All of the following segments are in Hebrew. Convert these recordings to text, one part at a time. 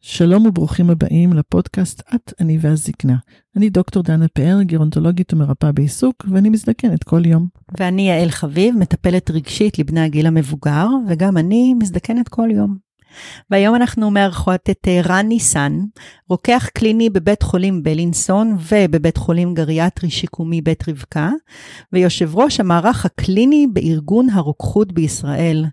שלום וברוכים הבאים לפודקאסט את, אני והזקנה. אני דוקטור דנה פאר, גרונטולוגית ומרפאה בעיסוק, ואני מזדקנת כל יום. ואני יעל חביב, מטפלת רגשית לבני הגיל המבוגר, וגם אני מזדקנת כל יום. והיום אנחנו מארחות את אה, רן ניסן, רוקח קליני בבית חולים בלינסון ובבית חולים גריאטרי שיקומי בית רבקה, ויושב ראש המערך הקליני בארגון הרוקחות בישראל.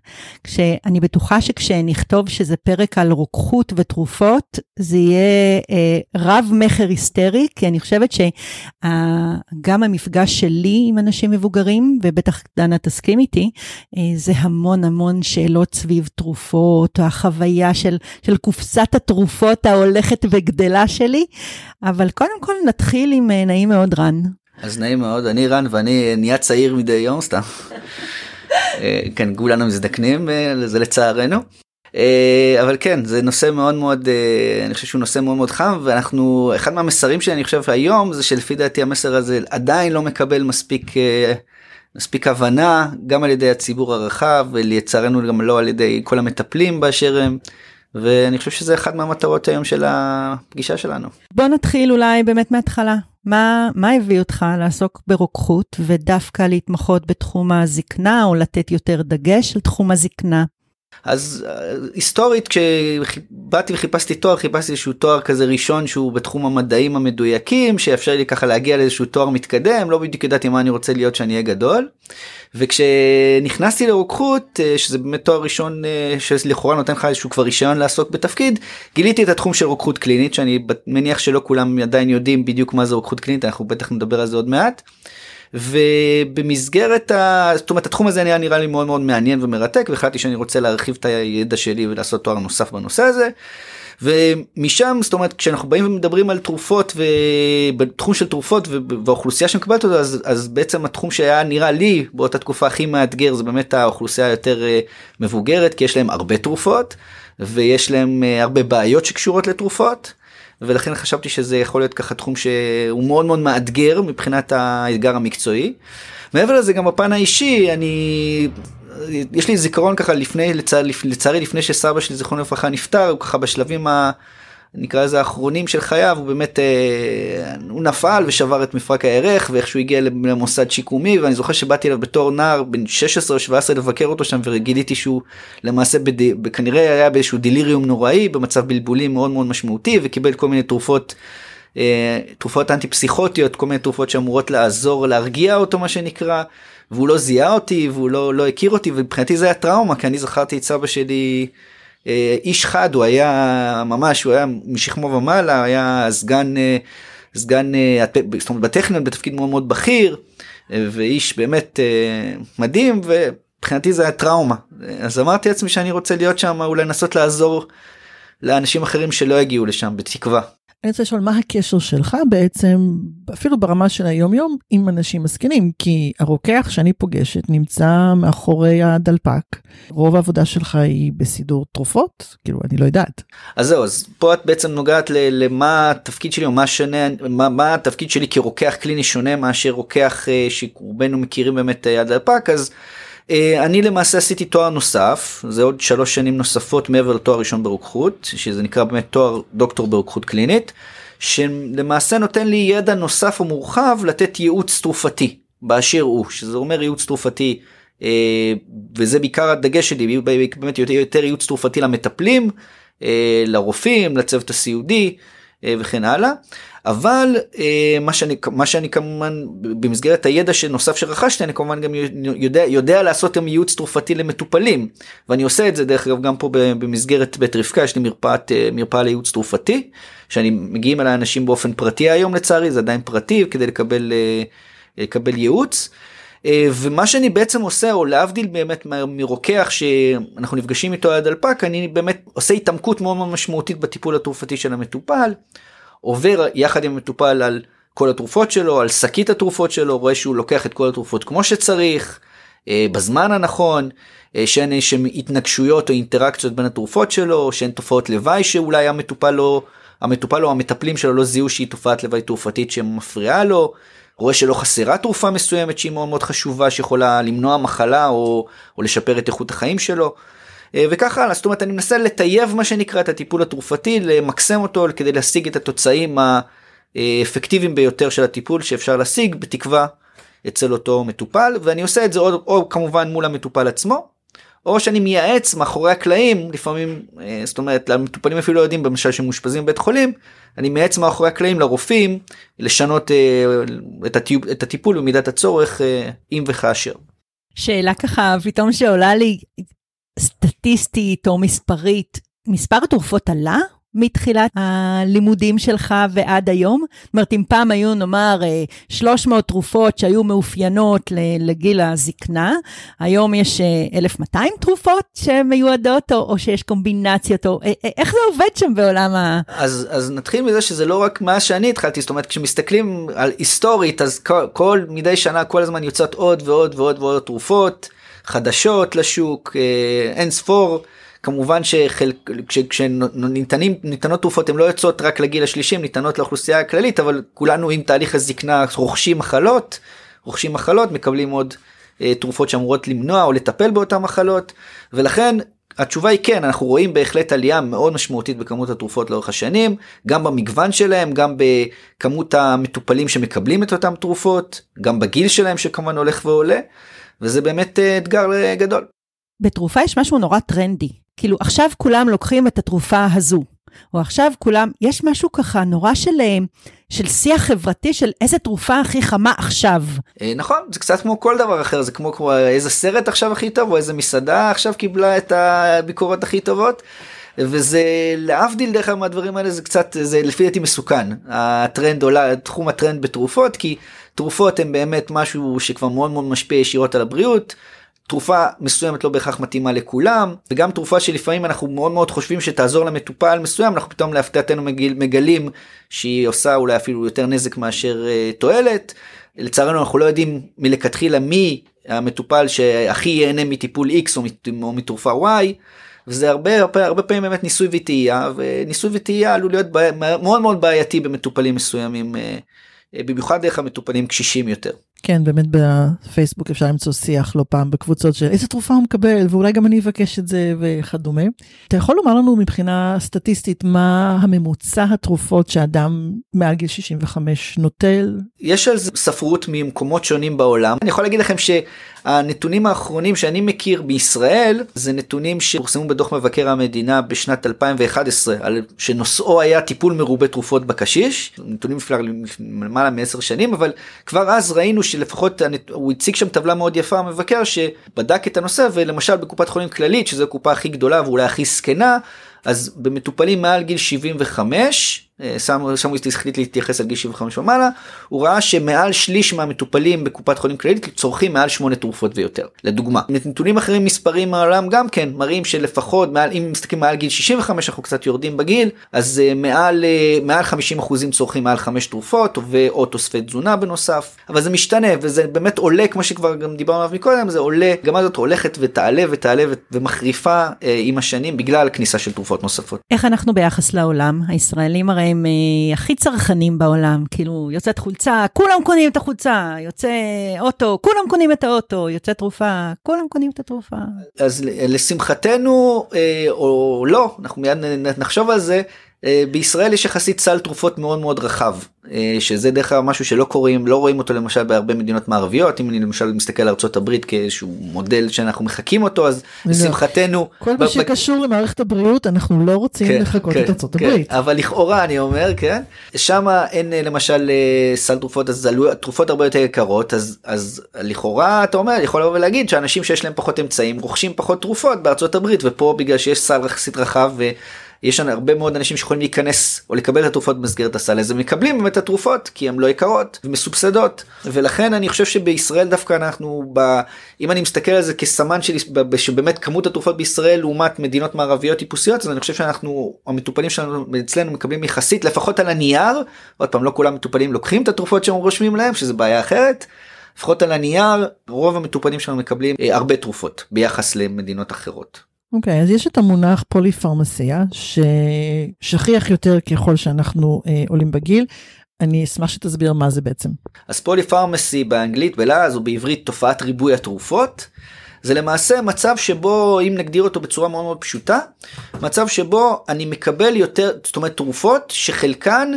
כשאני בטוחה שכשנכתוב שזה פרק על רוקחות ותרופות, זה יהיה אה, רב מכר היסטרי, כי אני חושבת שגם המפגש שלי עם אנשים מבוגרים, ובטח דנה תסכים איתי, אה, זה המון המון שאלות סביב תרופות, או החוויה של, של קופסת התרופות ההולכת וגדלה שלי, אבל קודם כל נתחיל עם אה, נעים מאוד רן. אז נעים מאוד, אני רן ואני נהיה צעיר מדי יום סתם. אה, כן, כולנו מזדקנים, אה, זה לצערנו. אבל כן זה נושא מאוד מאוד אני חושב שהוא נושא מאוד מאוד חם ואנחנו אחד מהמסרים שאני חושב היום זה שלפי דעתי המסר הזה עדיין לא מקבל מספיק מספיק הבנה גם על ידי הציבור הרחב ולצערנו גם לא על ידי כל המטפלים באשר הם. ואני חושב שזה אחד מהמטרות היום של הפגישה שלנו. בוא נתחיל אולי באמת מההתחלה. מה, מה הביא אותך לעסוק ברוקחות ודווקא להתמחות בתחום הזקנה או לתת יותר דגש על תחום הזקנה? אז אה, היסטורית כשבאתי וחיפשתי תואר חיפשתי איזשהו תואר כזה ראשון שהוא בתחום המדעים המדויקים שיאפשר לי ככה להגיע לאיזשהו תואר מתקדם לא בדיוק ידעתי מה אני רוצה להיות שאני אהיה גדול. וכשנכנסתי לרוקחות אה, שזה באמת תואר ראשון אה, שלכאורה נותן לך איזשהו כבר רישיון לעסוק בתפקיד גיליתי את התחום של רוקחות קלינית שאני מניח שלא כולם עדיין יודעים בדיוק מה זה רוקחות קלינית אנחנו בטח נדבר על זה עוד מעט. ובמסגרת ה... זאת אומרת התחום הזה היה נראה לי מאוד מאוד מעניין ומרתק והחלטתי שאני רוצה להרחיב את הידע שלי ולעשות תואר נוסף בנושא הזה. ומשם זאת אומרת כשאנחנו באים ומדברים על תרופות ובתחום של תרופות והאוכלוסייה שמקבלת אותו אז, אז בעצם התחום שהיה נראה לי באותה תקופה הכי מאתגר זה באמת האוכלוסייה היותר אה, מבוגרת כי יש להם הרבה תרופות ויש להם אה, הרבה בעיות שקשורות לתרופות. ולכן חשבתי שזה יכול להיות ככה תחום שהוא מאוד מאוד מאתגר מבחינת האתגר המקצועי. מעבר לזה גם בפן האישי אני יש לי זיכרון ככה לפני לצע, לצערי לפני שסבא שלי זיכרונו לברכה נפטר הוא ככה בשלבים ה... נקרא לזה האחרונים של חייו הוא באמת אה, הוא נפל ושבר את מפרק הירך ואיכשהו הגיע למוסד שיקומי ואני זוכר שבאתי אליו בתור נער בן 16 או 17 לבקר אותו שם וגיליתי שהוא למעשה בד... כנראה היה באיזשהו דיליריום נוראי במצב בלבולים מאוד מאוד משמעותי וקיבל כל מיני תרופות. אה, תרופות אנטי פסיכוטיות כל מיני תרופות שאמורות לעזור להרגיע אותו מה שנקרא והוא לא זיהה אותי והוא לא לא הכיר אותי ומבחינתי זה היה טראומה כי אני זכרתי את סבא שלי. אה, איש חד הוא היה ממש הוא היה משכמו ומעלה היה סגן אה, סגן אה, זאת אומרת בטכניון בתפקיד מאוד מאוד בכיר ואיש באמת מדהים ומבחינתי זה היה טראומה אז אמרתי לעצמי שאני רוצה להיות שם אולי לנסות לעזור לאנשים אחרים שלא יגיעו לשם בתקווה. אני רוצה לשאול מה הקשר שלך בעצם, אפילו ברמה של היום יום, עם אנשים מסכנים, כי הרוקח שאני פוגשת נמצא מאחורי הדלפק, רוב העבודה שלך היא בסידור תרופות, כאילו אני לא יודעת. אז זהו, אז פה את בעצם נוגעת למה התפקיד שלי או מה שונה, מה, מה התפקיד שלי כרוקח קליני שונה מאשר רוקח אה, שרובנו מכירים באמת הדלפק, אז אה, אני למעשה עשיתי תואר נוסף זה עוד שלוש שנים נוספות מעבר לתואר ראשון ברוקחות שזה נקרא באמת תואר דוקטור ברוקחות קלינית שלמעשה נותן לי ידע נוסף ומורחב לתת ייעוץ תרופתי באשר הוא שזה אומר ייעוץ תרופתי אה, וזה בעיקר הדגש שלי באמת יותר, יותר ייעוץ תרופתי למטפלים אה, לרופאים לצוות הסיעודי וכן הלאה אבל אה, מה שאני מה שאני כמובן במסגרת הידע שנוסף שרכשתי אני כמובן גם יודע יודע לעשות גם ייעוץ תרופתי למטופלים ואני עושה את זה דרך אגב גם פה במסגרת בית רבקה יש לי מרפאת אה, מרפאה לייעוץ תרופתי שאני מגיעים אליי אנשים באופן פרטי היום לצערי זה עדיין פרטי כדי לקבל אה, לקבל ייעוץ. ומה שאני בעצם עושה או להבדיל באמת מרוקח שאנחנו נפגשים איתו על הדלפק אני באמת עושה התעמקות מאוד מאוד משמעותית בטיפול התרופתי של המטופל. עובר יחד עם המטופל על כל התרופות שלו, על שקית התרופות שלו, רואה שהוא לוקח את כל התרופות כמו שצריך, אה, בזמן הנכון, אה, שאין איזשהם התנגשויות או אינטראקציות בין התרופות שלו, שאין תופעות לוואי שאולי המטופל לא, המטופל או המטפלים שלו לא זיהו שהיא תופעת לוואי תרופתית שמפריעה לו. רואה שלא חסרה תרופה מסוימת שהיא מאוד מאוד חשובה שיכולה למנוע מחלה או, או לשפר את איכות החיים שלו. אה, וככה הלאה, זאת אומרת אני מנסה לטייב מה שנקרא את הטיפול התרופתי, למקסם אותו כדי להשיג את התוצאים האפקטיביים ביותר של הטיפול שאפשר להשיג בתקווה אצל אותו מטופל ואני עושה את זה או, או כמובן מול המטופל עצמו או שאני מייעץ מאחורי הקלעים לפעמים אה, זאת אומרת למטופלים אפילו לא יודעים למשל שמאושפזים בבית חולים אני מייעץ מאחורי הקלעים לרופאים לשנות אה, את, הטיפ, את הטיפול במידת הצורך אם וכאשר. שאלה ככה פתאום שעולה לי סטטיסטית או מספרית מספר התרופות עלה מתחילת הלימודים שלך ועד היום? זאת אומרת, אם פעם היו נאמר 300 אה, תרופות שהיו מאופיינות לגיל הזקנה, היום יש 1,200 אה, תרופות שמיועדות, או, או שיש קומבינציות, או אה, איך זה עובד שם בעולם ה... אז, אז נתחיל מזה שזה לא רק מאז שאני התחלתי, זאת אומרת, כשמסתכלים על היסטורית, אז כל, כל מדי שנה כל הזמן יוצאות עוד ועוד ועוד ועוד תרופות חדשות לשוק, אין ספור. כמובן שכשניתנות תרופות הן לא יוצאות רק לגיל השלישי, ניתנות לאוכלוסייה הכללית, אבל כולנו עם תהליך הזקנה רוכשים מחלות, רוכשים מחלות, מקבלים עוד אה, תרופות שאמורות למנוע או לטפל באותן מחלות, ולכן התשובה היא כן, אנחנו רואים בהחלט עלייה מאוד משמעותית בכמות התרופות לאורך השנים, גם במגוון שלהם, גם בכמות המטופלים שמקבלים את אותן תרופות, גם בגיל שלהם שכמובן הולך ועולה, וזה באמת אה, אתגר אה, גדול. בתרופה יש משהו נורא טרנדי. כאילו, עכשיו כולם לוקחים את התרופה הזו, או עכשיו כולם, יש משהו ככה נורא של, אה, של שיח חברתי של איזה תרופה הכי חמה עכשיו. נכון, זה קצת כמו כל דבר אחר, זה כמו, כמו איזה סרט עכשיו הכי טוב, או איזה מסעדה עכשיו קיבלה את הביקורות הכי טובות. וזה להבדיל דרך אגב מהדברים האלה זה קצת זה לפי דעתי מסוכן הטרנד עולה תחום הטרנד בתרופות כי תרופות הם באמת משהו שכבר מאוד מאוד משפיע ישירות על הבריאות תרופה מסוימת לא בהכרח מתאימה לכולם וגם תרופה שלפעמים אנחנו מאוד מאוד חושבים שתעזור למטופל מסוים אנחנו פתאום להפתעתנו מגל, מגלים שהיא עושה אולי אפילו יותר נזק מאשר uh, תועלת. לצערנו אנחנו לא יודעים מלכתחילה מי המטופל שהכי ייהנה מטיפול x או, או מתרופה y. וזה הרבה הרבה הרבה פעמים באמת ניסוי וטעייה וניסוי וטעייה עלול להיות בעי, מאוד מאוד בעייתי במטופלים מסוימים uh, במיוחד דרך המטופלים קשישים יותר. כן, באמת בפייסבוק אפשר למצוא שיח לא פעם בקבוצות של איזה תרופה הוא מקבל, ואולי גם אני אבקש את זה וכדומה. אתה יכול לומר לנו מבחינה סטטיסטית מה הממוצע התרופות שאדם מעל גיל 65 נוטל? יש על זה ספרות ממקומות שונים בעולם. אני יכול להגיד לכם שהנתונים האחרונים שאני מכיר בישראל, זה נתונים שפורסמו בדוח מבקר המדינה בשנת 2011, על שנושאו היה טיפול מרובה תרופות בקשיש, נתונים למעלה מעשר שנים, אבל כבר אז ראינו שלפחות הוא הציג שם טבלה מאוד יפה המבקר שבדק את הנושא ולמשל בקופת חולים כללית שזו הקופה הכי גדולה ואולי הכי זקנה אז במטופלים מעל גיל 75 שם הוא החליט להתייחס על גיל 75 ומעלה הוא ראה שמעל שליש מהמטופלים בקופת חולים כללית צורכים מעל 8 תרופות ויותר. לדוגמה נתונים אחרים מספרים מהעולם גם כן מראים שלפחות מעל אם מסתכלים מעל גיל 65 אנחנו קצת יורדים בגיל אז uh, מעל uh, מעל 50 אחוזים צורכים מעל 5 תרופות ואו תוספי תזונה בנוסף. אבל זה משתנה וזה באמת עולה כמו שכבר גם דיברנו עליו מקודם זה עולה גם הזאת הולכת ותעלה ותעלה ומחריפה עם השנים בגלל כניסה של תרופות נוספות. איך אנחנו ביחס לעולם? הישראלים הרי הם אה, הכי צרכנים בעולם, כאילו יוצאת חולצה, כולם קונים את החולצה, יוצא אוטו, כולם קונים את האוטו, יוצא תרופה, כולם קונים את התרופה. אז לשמחתנו, אה, או לא, אנחנו מיד נחשוב על זה, בישראל יש יחסית סל תרופות מאוד מאוד רחב אה, שזה דרך כלל משהו שלא קוראים לא רואים אותו למשל בהרבה מדינות מערביות. אם אני למשל מסתכל על ארצות הברית כאיזשהו מודל שאנחנו מחקים אותו אז לשמחתנו כל מה שקשור למערכת הבריאות אנחנו לא רוצים כן, לחכות כן, את ארצות כן, הברית. אבל לכאורה אני אומר כן שם אין אה, למשל סל תרופות אז תרופות הרבה יותר יקרות אז אז לכאורה אתה אומר יכול לבוא ולהגיד שאנשים שיש להם פחות אמצעים רוכשים פחות תרופות בארצות הברית ופה בגלל שיש סל יחסית רחב. יש לנו הרבה מאוד אנשים שיכולים להיכנס או לקבל את התרופות במסגרת הסל הזה מקבלים באמת את התרופות כי הן לא יקרות ומסובסדות ולכן אני חושב שבישראל דווקא אנחנו ב... אם אני מסתכל על זה כסמן שלי שבאמת כמות התרופות בישראל לעומת מדינות מערביות טיפוסיות אז אני חושב שאנחנו המטופלים שלנו אצלנו מקבלים יחסית לפחות על הנייר עוד פעם לא כולם מטופלים לוקחים את התרופות שהם רושמים להם שזה בעיה אחרת. לפחות על הנייר רוב המטופלים שלנו מקבלים אה, הרבה תרופות ביחס למדינות אחרות. אוקיי, okay, אז יש את המונח פוליפרמסיה, ששכיח יותר ככל שאנחנו אה, עולים בגיל. אני אשמח שתסביר מה זה בעצם. אז פוליפרמסי באנגלית בלעז ובעברית תופעת ריבוי התרופות. זה למעשה מצב שבו אם נגדיר אותו בצורה מאוד מאוד פשוטה מצב שבו אני מקבל יותר זאת אומרת תרופות שחלקן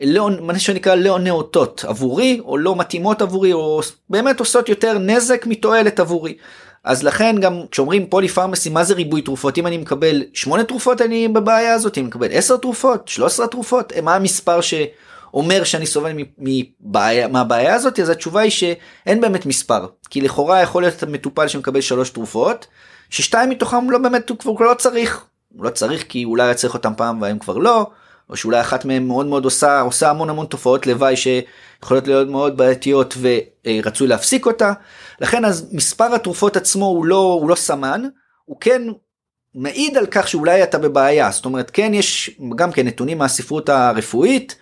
לא מה שנקרא לא נאותות עבורי או לא מתאימות עבורי או באמת עושות יותר נזק מתועלת עבורי. אז לכן גם כשאומרים פולי פרמסי מה זה ריבוי תרופות? אם אני מקבל 8 תרופות אני בבעיה הזאת. אם מקבל 10 תרופות 13 תרופות מה המספר שאומר שאני סובל מבעיה מהבעיה הזאת? אז התשובה היא שאין באמת מספר. כי לכאורה יכול להיות מטופל שמקבל 3 תרופות ששתיים מתוכם לא באמת הוא כבר לא צריך. הוא לא צריך כי אולי היה צריך אותם פעם והיום כבר לא. או שאולי אחת מהן מאוד מאוד עושה עושה המון המון תופעות לוואי שיכולות להיות מאוד בעייתיות ורצוי להפסיק אותה. לכן אז מספר התרופות עצמו הוא לא הוא לא סמן הוא כן מעיד על כך שאולי אתה בבעיה. זאת אומרת כן יש גם כן נתונים מהספרות הרפואית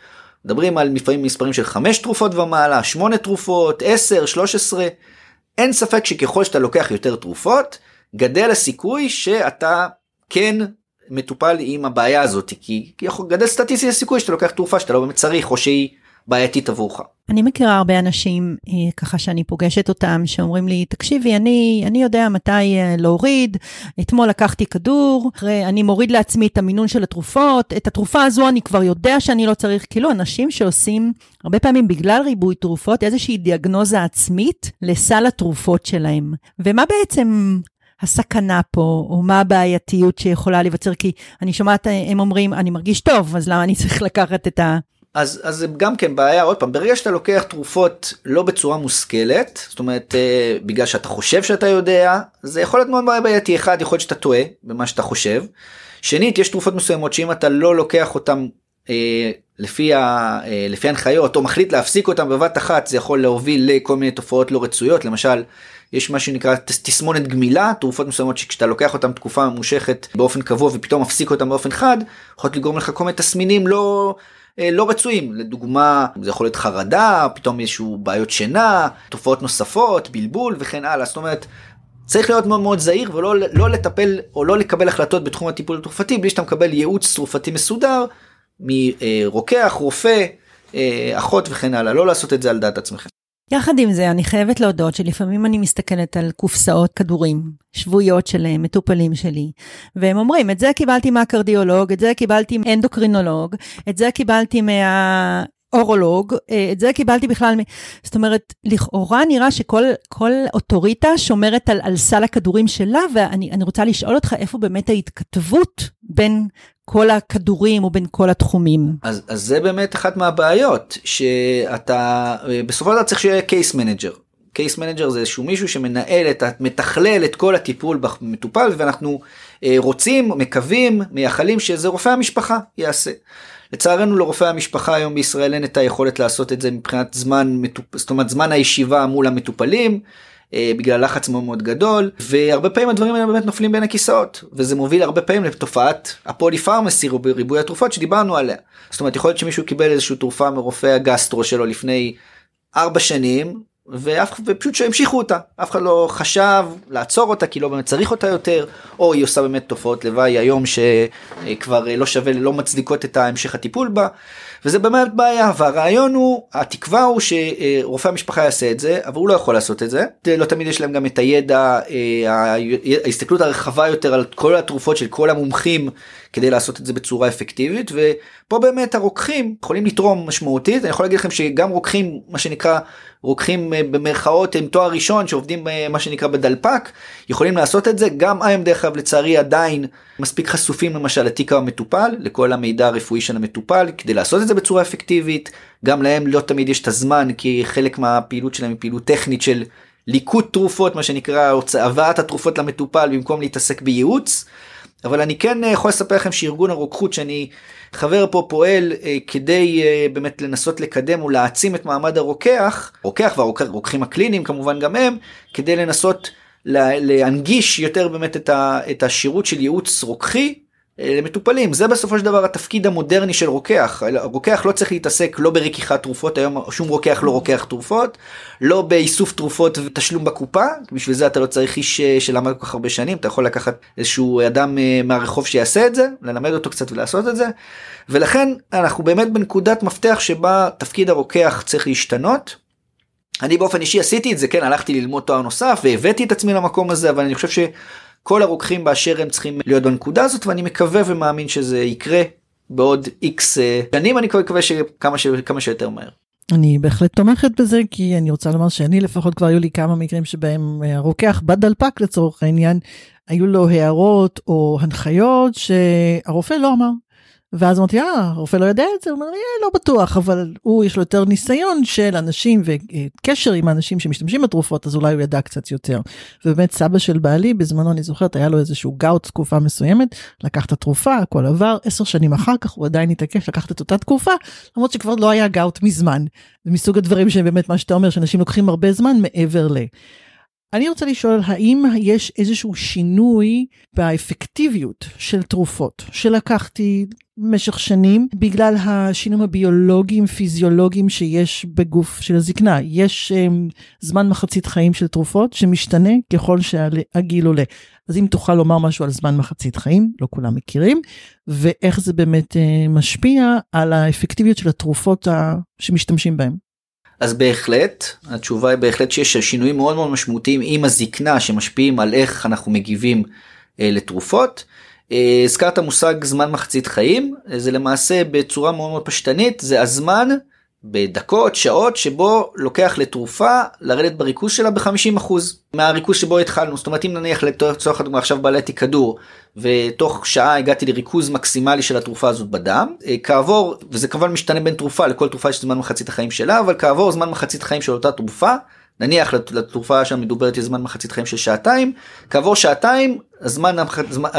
מדברים על לפעמים מספרים של 5 תרופות ומעלה 8 תרופות 10 13 אין ספק שככל שאתה לוקח יותר תרופות גדל הסיכוי שאתה כן מטופל עם הבעיה הזאת כי, כי יכול גדל סטטיסטי הסיכוי שאתה לוקח תרופה שאתה לא באמת צריך או שהיא בעייתית עבורך. אני מכירה הרבה אנשים אה, ככה שאני פוגשת אותם שאומרים לי תקשיבי אני אני יודע מתי אה, להוריד. אתמול לקחתי כדור אחרי אני מוריד לעצמי את המינון של התרופות את התרופה הזו אני כבר יודע שאני לא צריך. כאילו אנשים שעושים הרבה פעמים בגלל ריבוי תרופות איזושהי דיאגנוזה עצמית לסל התרופות שלהם. ומה בעצם הסכנה פה, או מה הבעייתיות שיכולה להיווצר, כי אני שומעת, הם אומרים, אני מרגיש טוב, אז למה אני צריך לקחת את ה... אז אז זה גם כן בעיה עוד פעם ברגע שאתה לוקח תרופות לא בצורה מושכלת זאת אומרת אה, בגלל שאתה חושב שאתה יודע זה יכול להיות מאוד בעייתי אחד יכול להיות שאתה טועה במה שאתה חושב. שנית יש תרופות מסוימות שאם אתה לא לוקח אותם אה, לפי, ה, אה, לפי הנחיות או מחליט להפסיק אותם בבת אחת זה יכול להוביל לכל מיני תופעות לא רצויות למשל יש מה שנקרא תסמונת גמילה תרופות מסוימות שכשאתה לוקח אותם תקופה ממושכת באופן קבוע ופתאום מפסיק אותם באופן חד יכולות לגרום לך כל מיני תסמינים לא. אה, לא רצויים לדוגמה זה יכול להיות חרדה פתאום איזשהו בעיות שינה תופעות נוספות בלבול וכן הלאה זאת אומרת צריך להיות מאוד מאוד זהיר ולא לא לטפל או לא לקבל החלטות בתחום הטיפול התרופתי בלי שאתה מקבל ייעוץ תרופתי מסודר מרוקח רופא אה, אחות וכן הלאה לא לעשות את זה על דעת עצמכם. יחד עם זה, אני חייבת להודות שלפעמים אני מסתכלת על קופסאות כדורים שבויות של אה, מטופלים שלי, והם אומרים, את זה קיבלתי מהקרדיולוג, את זה קיבלתי מאנדוקרינולוג, את זה קיבלתי מה... אורולוג, אה, את זה קיבלתי בכלל, זאת אומרת, לכאורה נראה שכל אוטוריטה שומרת על, על סל הכדורים שלה, ואני רוצה לשאול אותך איפה באמת ההתכתבות בין כל הכדורים ובין כל התחומים. אז, אז זה באמת אחת מהבעיות, שאתה בסופו של דבר צריך שיהיה case manager. case manager זה איזשהו מישהו שמנהל את, מתכלל את כל הטיפול במטופל ואנחנו אה, רוצים, מקווים, מייחלים שזה רופא המשפחה יעשה. לצערנו לרופאי המשפחה היום בישראל אין את היכולת לעשות את זה מבחינת זמן, זאת אומרת זמן הישיבה מול המטופלים. אה, בגלל לחץ מאוד מאוד גדול והרבה פעמים הדברים האלה באמת נופלים בין הכיסאות וזה מוביל הרבה פעמים לתופעת הפולי פרמסי או בריבוי התרופות שדיברנו עליה. זאת אומרת יכול להיות שמישהו קיבל איזושהי תרופה מרופא הגסטרו שלו לפני ארבע שנים ואף, ופשוט שהמשיכו אותה. אף אחד לא חשב לעצור אותה כי לא באמת צריך אותה יותר או היא עושה באמת תופעות לוואי היום שכבר לא שווה לא מצדיקות את המשך הטיפול בה. וזה באמת בעיה והרעיון הוא התקווה הוא שרופא המשפחה יעשה את זה אבל הוא לא יכול לעשות את זה. לא תמיד יש להם גם את הידע אה, ההסתכלות הרחבה יותר על כל התרופות של כל המומחים כדי לעשות את זה בצורה אפקטיבית ופה באמת הרוקחים יכולים לתרום משמעותית. אני יכול להגיד לכם שגם רוקחים מה שנקרא רוקחים אה, במרכאות עם תואר ראשון שעובדים אה, מה שנקרא בדלפק יכולים לעשות את זה. גם הם דרך אגב לצערי עדיין מספיק חשופים למשל לתיק המטופל לכל המידע הרפואי של המטופל כדי לעשות את זה בצורה אפקטיבית. גם להם לא תמיד יש את הזמן כי חלק מהפעילות שלהם היא פעילות טכנית של ליקוט תרופות מה שנקרא הבאת התרופות למטופל במקום להתעסק בייעוץ. אבל אני כן אה, יכול לספר לכם שארגון הרוקחות שאני חבר פה פועל אה, כדי אה, באמת לנסות לקדם ולהעצים את מעמד הרוקח, רוקח והרוקחים הקליניים כמובן גם הם, כדי לנסות לה, להנגיש יותר באמת את, השירות של ייעוץ רוקחי למטופלים. זה בסופו של דבר התפקיד המודרני של רוקח. רוקח לא צריך להתעסק לא ברקיחת תרופות היום שום רוקח לא רוקח תרופות לא באיסוף תרופות ותשלום בקופה בשביל זה אתה לא צריך איש אה, שלמד כל כך הרבה שנים אתה יכול לקחת איזשהו אדם אה, מהרחוב שיעשה את זה ללמד אותו קצת ולעשות את זה. ולכן אנחנו באמת בנקודת מפתח שבה תפקיד הרוקח צריך להשתנות. אני באופן אישי עשיתי את זה כן הלכתי ללמוד תואר נוסף והבאתי את עצמי למקום הזה אבל אני חושב ש... כל הרוקחים באשר הם צריכים להיות בנקודה הזאת ואני מקווה ומאמין שזה יקרה בעוד איקס אה, שנים אני מקווה שכמה ש... כמה שיותר מהר. אני בהחלט תומכת בזה כי אני רוצה לומר שאני לפחות כבר היו לי כמה מקרים שבהם אה, הרוקח בדלפק לצורך העניין היו לו הערות או הנחיות שהרופא לא אמר. ואז אמרתי, אה, הרופא לא יודע את זה? הוא אומר לי, אה, לא בטוח, אבל הוא יש לו יותר ניסיון של אנשים וקשר עם האנשים שמשתמשים בתרופות, אז אולי הוא ידע קצת יותר. ובאמת סבא של בעלי, בזמנו אני זוכרת, היה לו איזשהו גאוט תקופה מסוימת, לקח את התרופה, הכל עבר, עשר שנים אחר כך הוא עדיין התעקש לקחת את אותה תקופה, למרות שכבר לא היה גאוט מזמן. זה מסוג הדברים שבאמת מה שאתה אומר, שאנשים לוקחים הרבה זמן מעבר ל... אני רוצה לשאול, האם יש איזשהו שינוי באפקטיביות של תרופות שלקחתי במשך שנים בגלל השינויים הביולוגיים פיזיולוגיים שיש בגוף של הזקנה? יש um, זמן מחצית חיים של תרופות שמשתנה ככל שהגיל עולה. אז אם תוכל לומר משהו על זמן מחצית חיים, לא כולם מכירים, ואיך זה באמת uh, משפיע על האפקטיביות של התרופות שמשתמשים בהן. אז בהחלט התשובה היא בהחלט שיש שינויים מאוד מאוד משמעותיים עם הזקנה שמשפיעים על איך אנחנו מגיבים אה, לתרופות. אה, הזכרת מושג זמן מחצית חיים זה למעשה בצורה מאוד מאוד פשטנית זה הזמן בדקות, שעות, שבו לוקח לתרופה לרדת בריכוז שלה ב-50% מהריכוז שבו התחלנו. זאת אומרת, אם נניח לצורך הדוגמה עכשיו בעליתי כדור, ותוך שעה הגעתי לריכוז מקסימלי של התרופה הזאת בדם, אה, כעבור, וזה כמובן משתנה בין תרופה, לכל תרופה יש זמן מחצית החיים שלה, אבל כעבור זמן מחצית חיים של אותה תרופה, נניח לתרופה שמדוברת יש זמן מחצית חיים של שעתיים, כעבור שעתיים, הזמן, הזמן,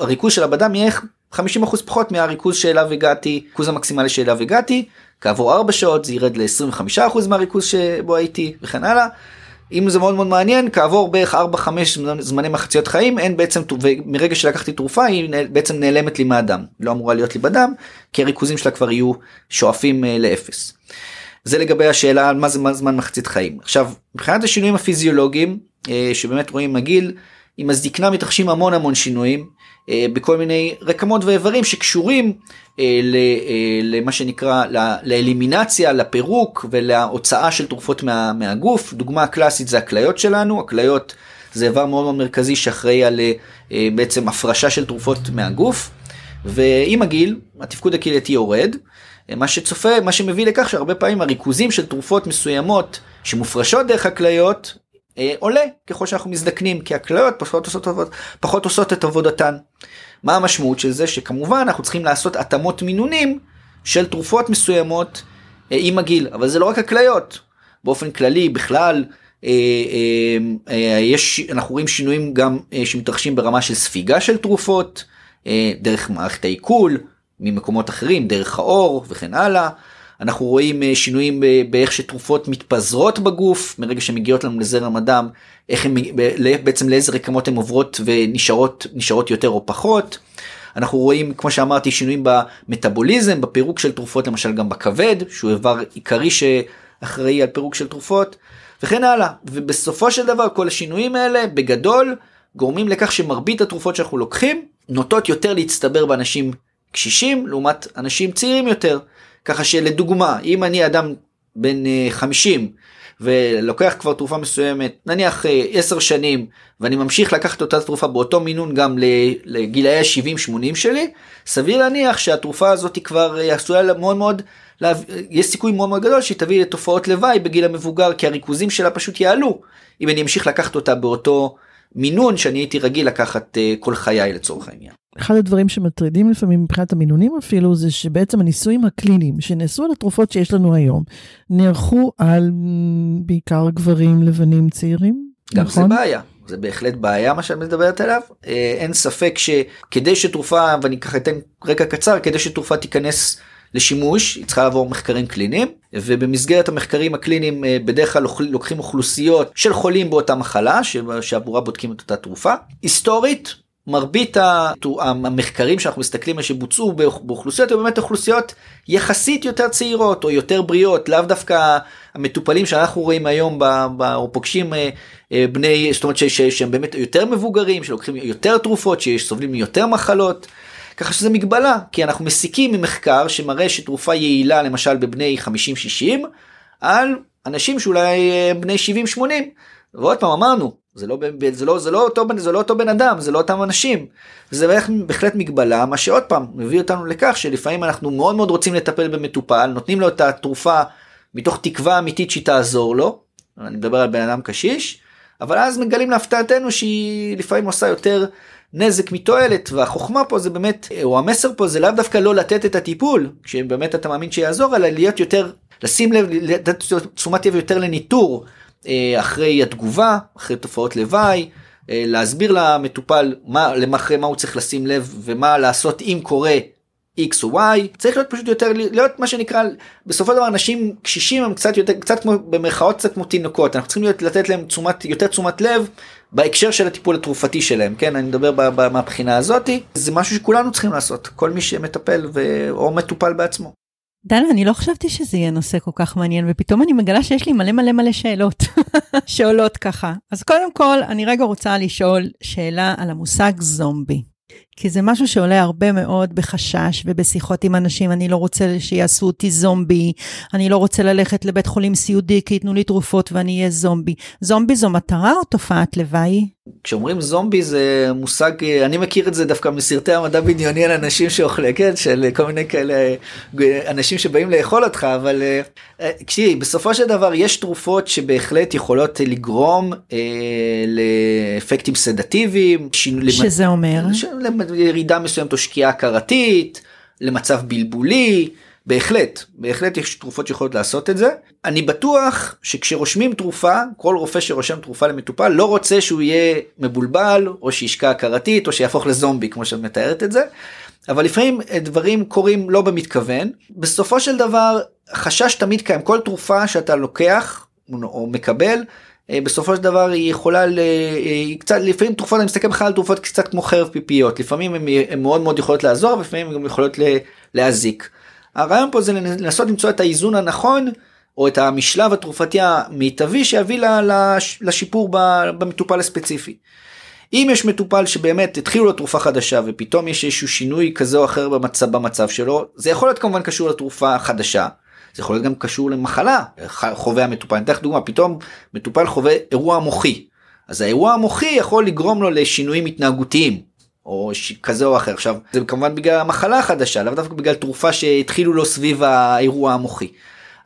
הריכוז שלה בדם יהיה 50% פחות מהריכוז שאליו הגעתי, ריכוז המקסימלי שאליו הגעתי, כעבור 4 שעות זה ירד ל-25% מהריכוז שבו הייתי וכן הלאה. אם זה מאוד מאוד מעניין כעבור בערך 4-5 זמני מחציות חיים אין בעצם מרגע שלקחתי תרופה היא בעצם נעלמת לי מהדם לא אמורה להיות לי בדם כי הריכוזים שלה כבר יהיו שואפים אה, לאפס. זה לגבי השאלה על מה זה זמן מחצית חיים עכשיו מבחינת השינויים הפיזיולוגיים אה, שבאמת רואים הגיל עם הזקנה מתרחשים המון המון שינויים בכל מיני רקמות ואיברים שקשורים אה, אה, למה שנקרא לאלימינציה, לפירוק ולהוצאה של תרופות מה, מהגוף. דוגמה קלאסית זה הכליות שלנו, הכליות זה איבר מאוד מאוד מרכזי שאחראי על בעצם הפרשה של תרופות מהגוף. ועם הגיל התפקוד הקהילתי יורד. מה שצופה, מה שמביא לכך שהרבה פעמים הריכוזים של תרופות מסוימות שמופרשות דרך הכליות אה, עולה ככל שאנחנו מזדקנים כי הכליות פחות עושות, פחות עושות את עבודתן. מה המשמעות של זה שכמובן אנחנו צריכים לעשות התאמות מינונים של תרופות מסוימות אה, עם הגיל אבל זה לא רק הכליות באופן כללי בכלל אה, אה, אה, יש אנחנו רואים שינויים גם אה, שמתרחשים ברמה של ספיגה של תרופות אה, דרך מערכת העיכול ממקומות אחרים דרך האור וכן הלאה. אנחנו רואים אה, שינויים באיך שתרופות מתפזרות בגוף מרגע שמגיעות לנו לזרם הדם, איך הם בעצם לאיזה רקמות הן עוברות ונשארות נשארות יותר או פחות. אנחנו רואים כמו שאמרתי שינויים במטאבוליזם בפירוק של תרופות למשל גם בכבד שהוא איבר עיקרי שאחראי על פירוק של תרופות וכן הלאה ובסופו של דבר כל השינויים האלה בגדול גורמים לכך שמרבית התרופות שאנחנו לוקחים נוטות יותר להצטבר באנשים קשישים לעומת אנשים צעירים יותר. ככה שלדוגמה אם אני אדם בן 50 אה, ולוקח כבר תרופה מסוימת נניח 10 אה, שנים ואני ממשיך לקחת אותה תרופה באותו מינון גם לגילאי ה-70-80 שלי סביר להניח שהתרופה הזאת היא כבר אה, עשויה מאוד מאוד יש סיכוי מאוד מאוד גדול שהיא תביא לתופעות לוואי בגיל המבוגר כי הריכוזים שלה פשוט יעלו אם אני אמשיך לקחת אותה באותו מינון שאני הייתי רגיל לקחת כל חיי לצורך העניין. אחד הדברים שמטרידים לפעמים מבחינת המינונים אפילו זה שבעצם הניסויים הקליניים שנעשו על התרופות שיש לנו היום נערכו על בעיקר גברים לבנים צעירים. גם נכון? זה בעיה. זה בהחלט בעיה מה שאת מדברת עליו אה, אין ספק שכדי שתרופה ואני ככה אתן רקע קצר כדי שתרופה תיכנס לשימוש היא צריכה לעבור מחקרים קליניים ובמסגרת המחקרים הקליניים אה, בדרך כלל לוקחים אוכלוסיות של חולים באותה מחלה שעבורה בודקים את אותה תרופה היסטורית מרבית המחקרים שאנחנו מסתכלים על שבוצעו באוכלוסיות הם באמת אוכלוסיות יחסית יותר צעירות או יותר בריאות לאו דווקא המטופלים שאנחנו רואים היום או פוגשים אה, אה, בני זאת אומרת שהם באמת יותר מבוגרים שלוקחים יותר תרופות שסובלים מיותר מחלות. ככה שזה מגבלה כי אנחנו מסיקים ממחקר שמראה שתרופה יעילה למשל בבני 50-60 על אנשים שאולי אה, בני 70-80 ועוד פעם אמרנו זה לא, זה לא, זה לא, אותו, זה לא אותו בן אדם, זה לא אותם אנשים. זה בהחלט מגבלה, מה שעוד פעם מביא אותנו לכך שלפעמים אנחנו מאוד מאוד רוצים לטפל במטופל, נותנים לו את התרופה מתוך תקווה אמיתית שהיא תעזור לו, אני מדבר על בן אדם קשיש, אבל אז מגלים להפתעתנו שהיא לפעמים עושה יותר נזק מתועלת, והחוכמה פה זה באמת, או המסר פה זה לאו דווקא לא לתת את הטיפול, שבאמת אתה מאמין שיעזור, אלא להיות יותר, לשים לב, לתת תשומת לב יותר לניטור. אה, אחרי התגובה, אחרי תופעות לוואי, אה, להסביר למטופל מה, למחרי מה הוא צריך לשים לב ומה לעשות אם קורה X או Y, צריך להיות פשוט יותר, להיות מה שנקרא, בסופו של דבר אנשים קשישים הם קצת יותר, קצת כמו, במרכאות קצת כמו תינוקות, אנחנו צריכים להיות, לתת להם תשומת, יותר תשומת לב בהקשר של הטיפול התרופתי שלהם, כן, אני מדבר מהבחינה הזאתי, זה משהו שכולנו צריכים לעשות, כל מי שמטפל ו... או מטופל בעצמו. דנה, אני לא חשבתי שזה יהיה נושא כל כך מעניין, ופתאום אני מגלה שיש לי מלא מלא מלא שאלות שעולות ככה. אז קודם כל, אני רגע רוצה לשאול שאלה על המושג זומבי. כי זה משהו שעולה הרבה מאוד בחשש ובשיחות עם אנשים, אני לא רוצה שיעשו אותי זומבי, אני לא רוצה ללכת לבית חולים סיעודי כי ייתנו לי תרופות ואני אהיה זומבי. זומבי זו מטרה או תופעת לוואי? כשאומרים זומבי זה מושג אני מכיר את זה דווקא מסרטי המדע בדיוני על אנשים שאוכלים כן של כל מיני כאלה אנשים שבאים לאכול אותך אבל תקשיבי אה, בסופו של דבר יש תרופות שבהחלט יכולות לגרום אה, לאפקטים סדטיביים שזה אומר ירידה מסוימת או שקיעה הכרתית למצב בלבולי בהחלט, בהחלט יש תרופות שיכולות לעשות את זה. אני בטוח שכשרושמים תרופה, כל רופא שרושם תרופה למטופל לא רוצה שהוא יהיה מבולבל, או שישקע הכרתית, או שיהפוך לזומבי, כמו שאת מתארת את זה. אבל לפעמים דברים קורים לא במתכוון. בסופו של דבר, חשש תמיד קיים. כל תרופה שאתה לוקח, או מקבל, בסופו של דבר היא יכולה ל... אה, קצת לפעמים תרופות אני מסתכל בכלל על תרופות קצת כמו חרב פיפיות לפעמים הן מאוד מאוד יכולות לעזור ולפעמים הן גם יכולות להזיק. הרעיון פה זה לנסות למצוא את האיזון הנכון או את המשלב התרופתי המיטבי שיביא לשיפור במטופל הספציפי. אם יש מטופל שבאמת התחילו לו תרופה חדשה ופתאום יש איזשהו שינוי כזה או אחר במצב, במצב שלו זה יכול להיות כמובן קשור לתרופה חדשה. זה יכול להיות גם קשור למחלה חווה המטופל. אני אתן לך דוגמה פתאום מטופל חווה אירוע מוחי. אז האירוע המוחי יכול לגרום לו לשינויים התנהגותיים או ש... כזה או אחר עכשיו זה כמובן בגלל המחלה החדשה לאו דווקא בגלל תרופה שהתחילו לו סביב האירוע המוחי.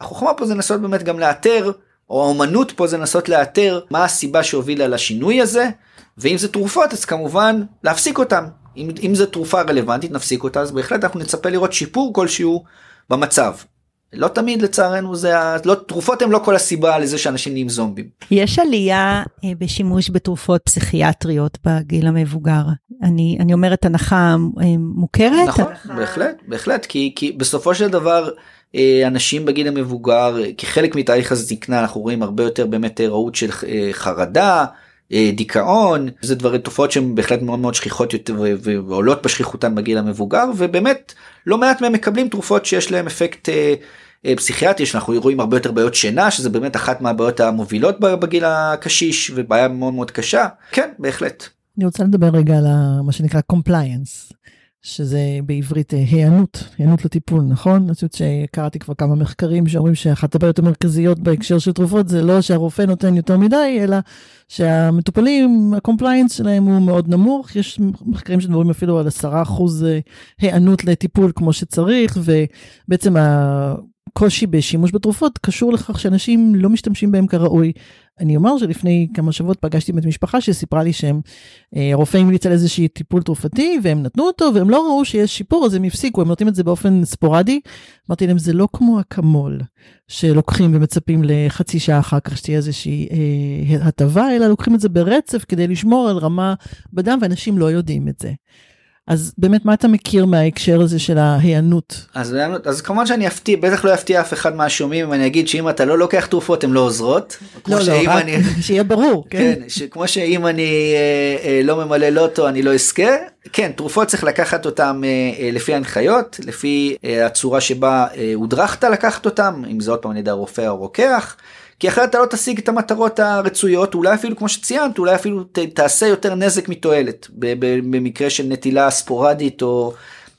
החוכמה פה זה לנסות באמת גם לאתר או האומנות פה זה לנסות לאתר מה הסיבה שהובילה לשינוי הזה ואם זה תרופות אז כמובן להפסיק אותם אם, אם זה תרופה רלוונטית נפסיק אותה אז בהחלט אנחנו נצפה לראות שיפור כלשהו במצב. לא תמיד לצערנו זה לא תרופות הם לא כל הסיבה לזה שאנשים נהיים זומבים. יש עלייה אה, בשימוש בתרופות פסיכיאטריות בגיל המבוגר. אני אני אומרת הנחה אה, מוכרת. נכון, הנחה... בהחלט בהחלט כי כי בסופו של דבר אה, אנשים בגיל המבוגר כחלק מתהליך הזקנה אנחנו רואים הרבה יותר באמת רעות של חרדה. דיכאון זה דברים תופעות שהן בהחלט מאוד מאוד שכיחות יותר ועולות בשכיחותן בגיל המבוגר ובאמת לא מעט מהם מקבלים תרופות שיש להם אפקט אה, פסיכיאטרי שאנחנו רואים הרבה יותר בעיות שינה שזה באמת אחת מהבעיות המובילות בגיל הקשיש ובעיה מאוד מאוד קשה כן בהחלט. אני רוצה לדבר רגע על מה שנקרא compliance. שזה בעברית אה, היענות, היענות לטיפול, נכון? אני חושבת שקראתי כבר כמה מחקרים שאומרים שאחת הבעיות המרכזיות בהקשר של תרופות זה לא שהרופא נותן יותר מדי, אלא שהמטופלים, ה compliance שלהם הוא מאוד נמוך. יש מחקרים שמדברים אפילו על 10% אה, היענות לטיפול כמו שצריך, ובעצם הקושי בשימוש בתרופות קשור לכך שאנשים לא משתמשים בהם כראוי. אני אומר שלפני כמה שבועות פגשתי את משפחה שסיפרה לי שהם, אה, הרופא המליץ על איזשהי טיפול תרופתי והם נתנו אותו והם לא ראו שיש שיפור אז הם הפסיקו, הם נותנים את זה באופן ספורדי. אמרתי להם זה לא כמו אקמול שלוקחים ומצפים לחצי שעה אחר כך שתהיה איזושהי אה, הטבה, אלא לוקחים את זה ברצף כדי לשמור על רמה בדם ואנשים לא יודעים את זה. אז באמת מה אתה מכיר מההקשר הזה של ההיענות? אז, אז כמובן שאני אפתיע, בטח לא אפתיע אף אחד מהשומעים אם אני אגיד שאם אתה לא לוקח תרופות הן לא עוזרות. לא, לא, רק אני... שיהיה ברור, כן. כן, כמו שאם אני אה, אה, לא ממלא לוטו אני לא אזכה. כן, תרופות צריך לקחת אותן אה, אה, לפי הנחיות, לפי אה, הצורה שבה אה, הודרכת לקחת אותן, אם זה עוד פעם על ידי הרופא או הרוקח. כי אחרת אתה לא תשיג את המטרות הרצויות, אולי אפילו כמו שציינת, אולי אפילו ת, תעשה יותר נזק מתועלת, במקרה של נטילה ספורדית או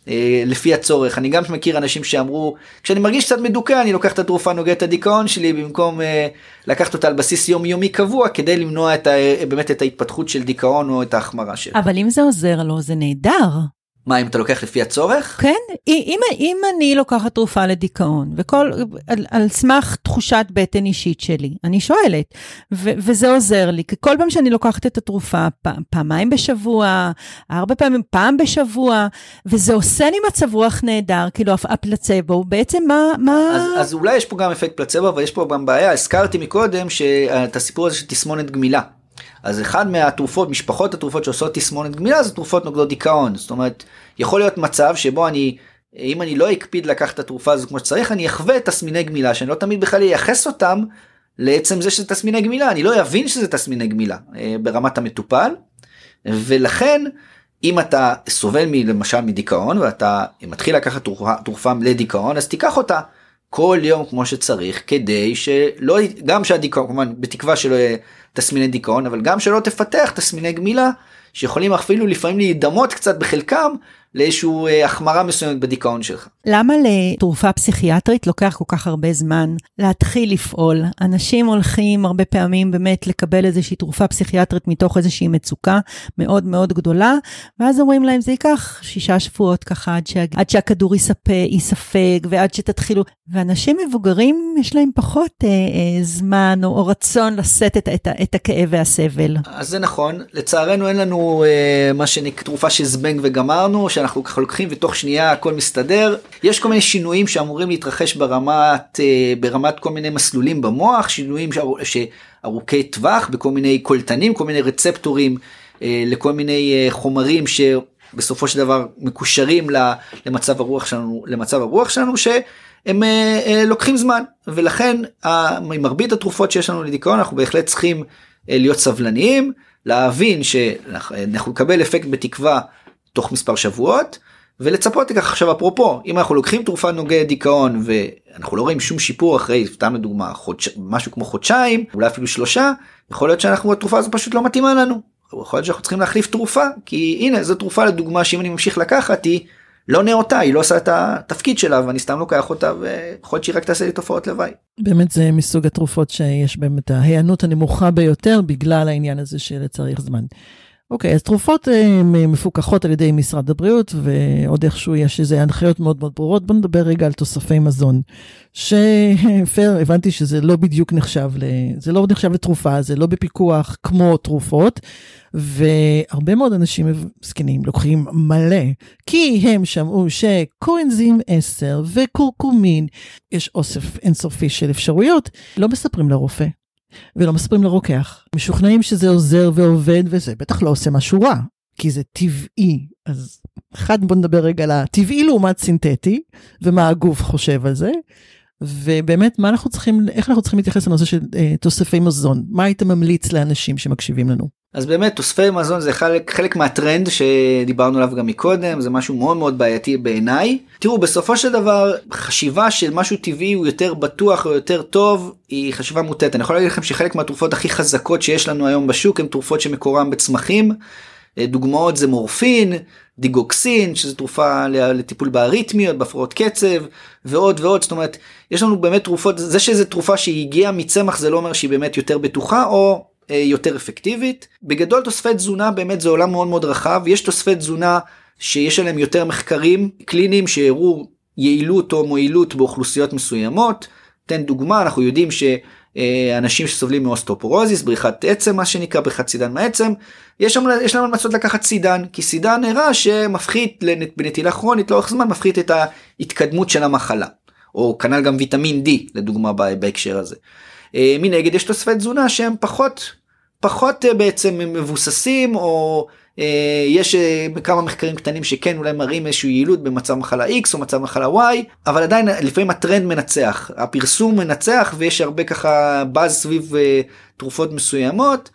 אה, לפי הצורך. אני גם מכיר אנשים שאמרו, כשאני מרגיש קצת מדוכא אני לוקח את התרופה נוגדת הדיכאון שלי במקום אה, לקחת אותה על בסיס יומיומי קבוע כדי למנוע את ה, באמת את ההתפתחות של דיכאון או את ההחמרה שלה. אבל אם זה עוזר לו זה נהדר. מה אם אתה לוקח לפי הצורך? כן, אם, אם אני לוקחת תרופה לדיכאון, וכל, על, על סמך תחושת בטן אישית שלי, אני שואלת, ו, וזה עוזר לי, כי כל פעם שאני לוקחת את התרופה, פ, פעמיים בשבוע, ארבע פעמים, פעם בשבוע, וזה עושה לי מצב רוח נהדר, כאילו הפלצבו, בעצם מה... מה... אז, אז אולי יש פה גם אפקט פלצבו, אבל יש פה גם בעיה, הזכרתי מקודם שאת הסיפור הזה של תסמונת גמילה. אז אחד מהתרופות, משפחות התרופות שעושות תסמונת גמילה זה תרופות נוגדות דיכאון. זאת אומרת, יכול להיות מצב שבו אני, אם אני לא אקפיד לקחת את התרופה הזו כמו שצריך, אני אחווה תסמיני גמילה, שאני לא תמיד בכלל אייחס אותם לעצם זה שזה תסמיני גמילה, אני לא אבין שזה תסמיני גמילה אה, ברמת המטופל, ולכן אם אתה סובל למשל מדיכאון ואתה מתחיל לקחת תרופה, תרופה לדיכאון אז תיקח אותה כל יום כמו שצריך כדי שלא גם שהדיכאון כמובן בתקווה שלא יהיה תסמיני דיכאון אבל גם שלא תפתח תסמיני גמילה שיכולים אפילו לפעמים להידמות קצת בחלקם לאיזושהי אה, החמרה מסוימת בדיכאון שלך. למה לתרופה פסיכיאטרית לוקח כל כך הרבה זמן להתחיל לפעול? אנשים הולכים הרבה פעמים באמת לקבל איזושהי תרופה פסיכיאטרית מתוך איזושהי מצוקה מאוד מאוד גדולה, ואז אומרים להם זה ייקח שישה שבועות ככה עד, שה... עד שהכדור ייספג ועד שתתחילו, ואנשים מבוגרים יש להם פחות אה, אה, זמן או, או רצון לשאת את, את, את הכאב והסבל. אז זה נכון, לצערנו אין לנו אה, מה שנקרא תרופה של זבנג וגמרנו, שאנחנו ככה לוקחים ותוך שנייה הכל מסתדר. יש כל מיני שינויים שאמורים להתרחש ברמת, אה, ברמת כל מיני מסלולים במוח, שינויים שארוכי טווח בכל מיני קולטנים, כל מיני רצפטורים אה, לכל מיני אה, חומרים שבסופו של דבר מקושרים למצב הרוח שלנו, למצב הרוח שלנו שהם לוקחים זמן ולכן מרבית התרופות שיש לנו לדיכאון אנחנו בהחלט צריכים להיות סבלניים, להבין שאנחנו נקבל אפקט בתקווה תוך מספר שבועות ולצפות לכך עכשיו אפרופו אם אנחנו לוקחים תרופה נוגדת דיכאון ואנחנו לא רואים שום שיפור אחרי סתם לדוגמה חודש, משהו כמו חודשיים אולי אפילו שלושה יכול להיות שאנחנו התרופה הזו פשוט לא מתאימה לנו. יכול להיות שאנחנו צריכים להחליף תרופה כי הנה זו תרופה לדוגמה שאם אני ממשיך לקחת היא לא נאותה היא לא עושה את התפקיד שלה ואני סתם לוקח אותה ויכול להיות שהיא רק תעשה לי תופעות לוואי. באמת זה מסוג התרופות שיש באמת ההיענות הנמוכה ביותר בגלל העניין הזה של צריך זמן. אוקיי, אז תרופות אה, מפוקחות על ידי משרד הבריאות, ועוד איכשהו יש איזה הנחיות מאוד מאוד ברורות. בוא נדבר רגע על תוספי מזון. שפייר, הבנתי שזה לא בדיוק נחשב, ל... זה לא נחשב לתרופה, זה לא בפיקוח כמו תרופות, והרבה מאוד אנשים זקנים לוקחים מלא, כי הם שמעו שקורנזים 10 וקורקומין, יש אוסף אינסופי של אפשרויות, לא מספרים לרופא. ולא מספרים לרוקח. משוכנעים שזה עוזר ועובד וזה בטח לא עושה משהו רע, כי זה טבעי. אז אחד בוא נדבר רגע על הטבעי לעומת סינתטי, ומה הגוף חושב על זה. ובאמת מה אנחנו צריכים איך אנחנו צריכים להתייחס לנושא של אה, תוספי מזון מה היית ממליץ לאנשים שמקשיבים לנו. אז באמת תוספי מזון זה חלק, חלק מהטרנד שדיברנו עליו גם מקודם, זה משהו מאוד מאוד בעייתי בעיניי. תראו, בסופו של דבר, חשיבה של משהו טבעי הוא יותר בטוח או יותר טוב, היא חשיבה מוטטת. אני יכול להגיד לכם שחלק מהתרופות הכי חזקות שיש לנו היום בשוק הן תרופות שמקורן בצמחים. דוגמאות זה מורפין, דיגוקסין, שזו תרופה לטיפול באריתמיות, בהפרעות קצב, ועוד ועוד. זאת אומרת, יש לנו באמת תרופות, זה שזו תרופה שהיא הגיעה מצמח זה לא אומר שהיא באמת יותר בטוחה, או אה, יותר אפקטיבית. בגדול תוספי תזונה באמת זה עולם מאוד מאוד רחב, יש תוספי תזונה שיש עליהם יותר מחקרים קליניים שהראו יעילות או מועילות באוכלוסיות מסוימות. תן דוגמה, אנחנו יודעים שאנשים שסובלים מאוסטופורוזיס, בריחת עצם, מה שנקרא בריחת סידן מעצם, יש, יש להם המלצות לקחת סידן, כי סידן הראה שמפחית בנטילה כרונית לאורך זמן, מפחית את ההתקדמות של המחלה. או כנ"ל גם ויטמין D לדוגמה בהקשר הזה. אה, מנגד יש תוספי תזונה שהם פחות פחות אה, בעצם מבוססים או אה, יש אה, כמה מחקרים קטנים שכן אולי מראים איזושהי יעילות במצב מחלה X או מצב מחלה Y, אבל עדיין לפעמים הטרנד מנצח, הפרסום מנצח ויש הרבה ככה באז סביב אה, תרופות מסוימות.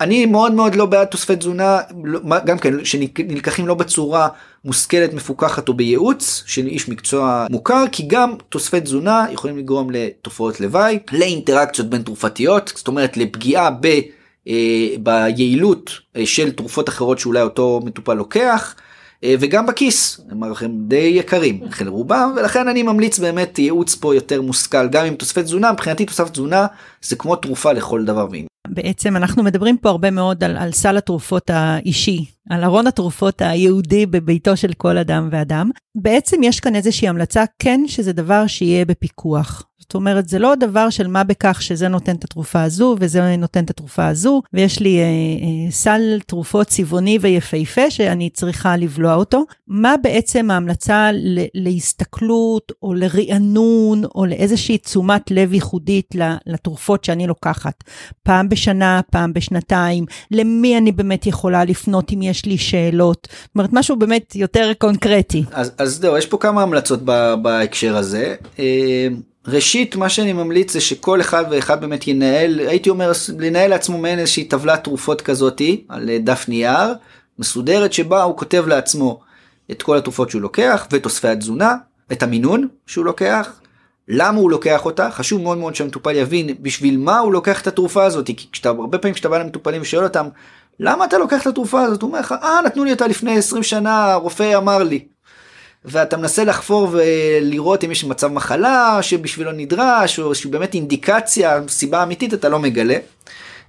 אני מאוד מאוד לא בעד תוספי תזונה, לא, גם כן, שנלקחים לא בצורה מושכלת, מפוקחת או בייעוץ של איש מקצוע מוכר, כי גם תוספי תזונה יכולים לגרום לתופעות לוואי, לאינטראקציות בין תרופתיות, זאת אומרת לפגיעה ב... אה, ביעילות אה, של תרופות אחרות שאולי אותו מטופל לוקח. אה, וגם בכיס, הם די יקרים, חלק רובם, ולכן אני ממליץ באמת ייעוץ פה יותר מושכל, גם עם תוספי תזונה, מבחינתי תוספת תזונה זה כמו תרופה לכל דבר ועניין. בעצם אנחנו מדברים פה הרבה מאוד על, על סל התרופות האישי, על ארון התרופות היהודי בביתו של כל אדם ואדם. בעצם יש כאן איזושהי המלצה, כן, שזה דבר שיהיה בפיקוח. זאת אומרת, זה לא דבר של מה בכך שזה נותן את התרופה הזו וזה נותן את התרופה הזו, ויש לי אה, אה, סל תרופות צבעוני ויפהפה שאני צריכה לבלוע אותו. מה בעצם ההמלצה ל- להסתכלות או לרענון או לאיזושהי תשומת לב ייחודית לתרופות שאני לוקחת? פעם בשנה, פעם בשנתיים, למי אני באמת יכולה לפנות אם יש לי שאלות? זאת אומרת, משהו באמת יותר קונקרטי. אז, זהו, יש פה כמה המלצות בהקשר הזה. ראשית מה שאני ממליץ זה שכל אחד ואחד באמת ינהל הייתי אומר לנהל לעצמו מעין איזושהי טבלת תרופות כזאתי על אה, דף נייר מסודרת שבה הוא כותב לעצמו את כל התרופות שהוא לוקח ותוספי התזונה את המינון שהוא לוקח למה הוא לוקח אותה. חשוב מאוד מאוד שהמטופל יבין בשביל מה הוא לוקח את התרופה הזאת כי כשאתה הרבה פעמים כשאתה בא למטופלים ושואל אותם למה אתה לוקח את התרופה הזאת? הוא אומר לך אה נתנו לי אותה לפני 20 שנה הרופא אמר לי ואתה מנסה לחפור ולראות אם יש מצב מחלה שבשבילו נדרש, או שבאמת אינדיקציה, סיבה אמיתית, אתה לא מגלה.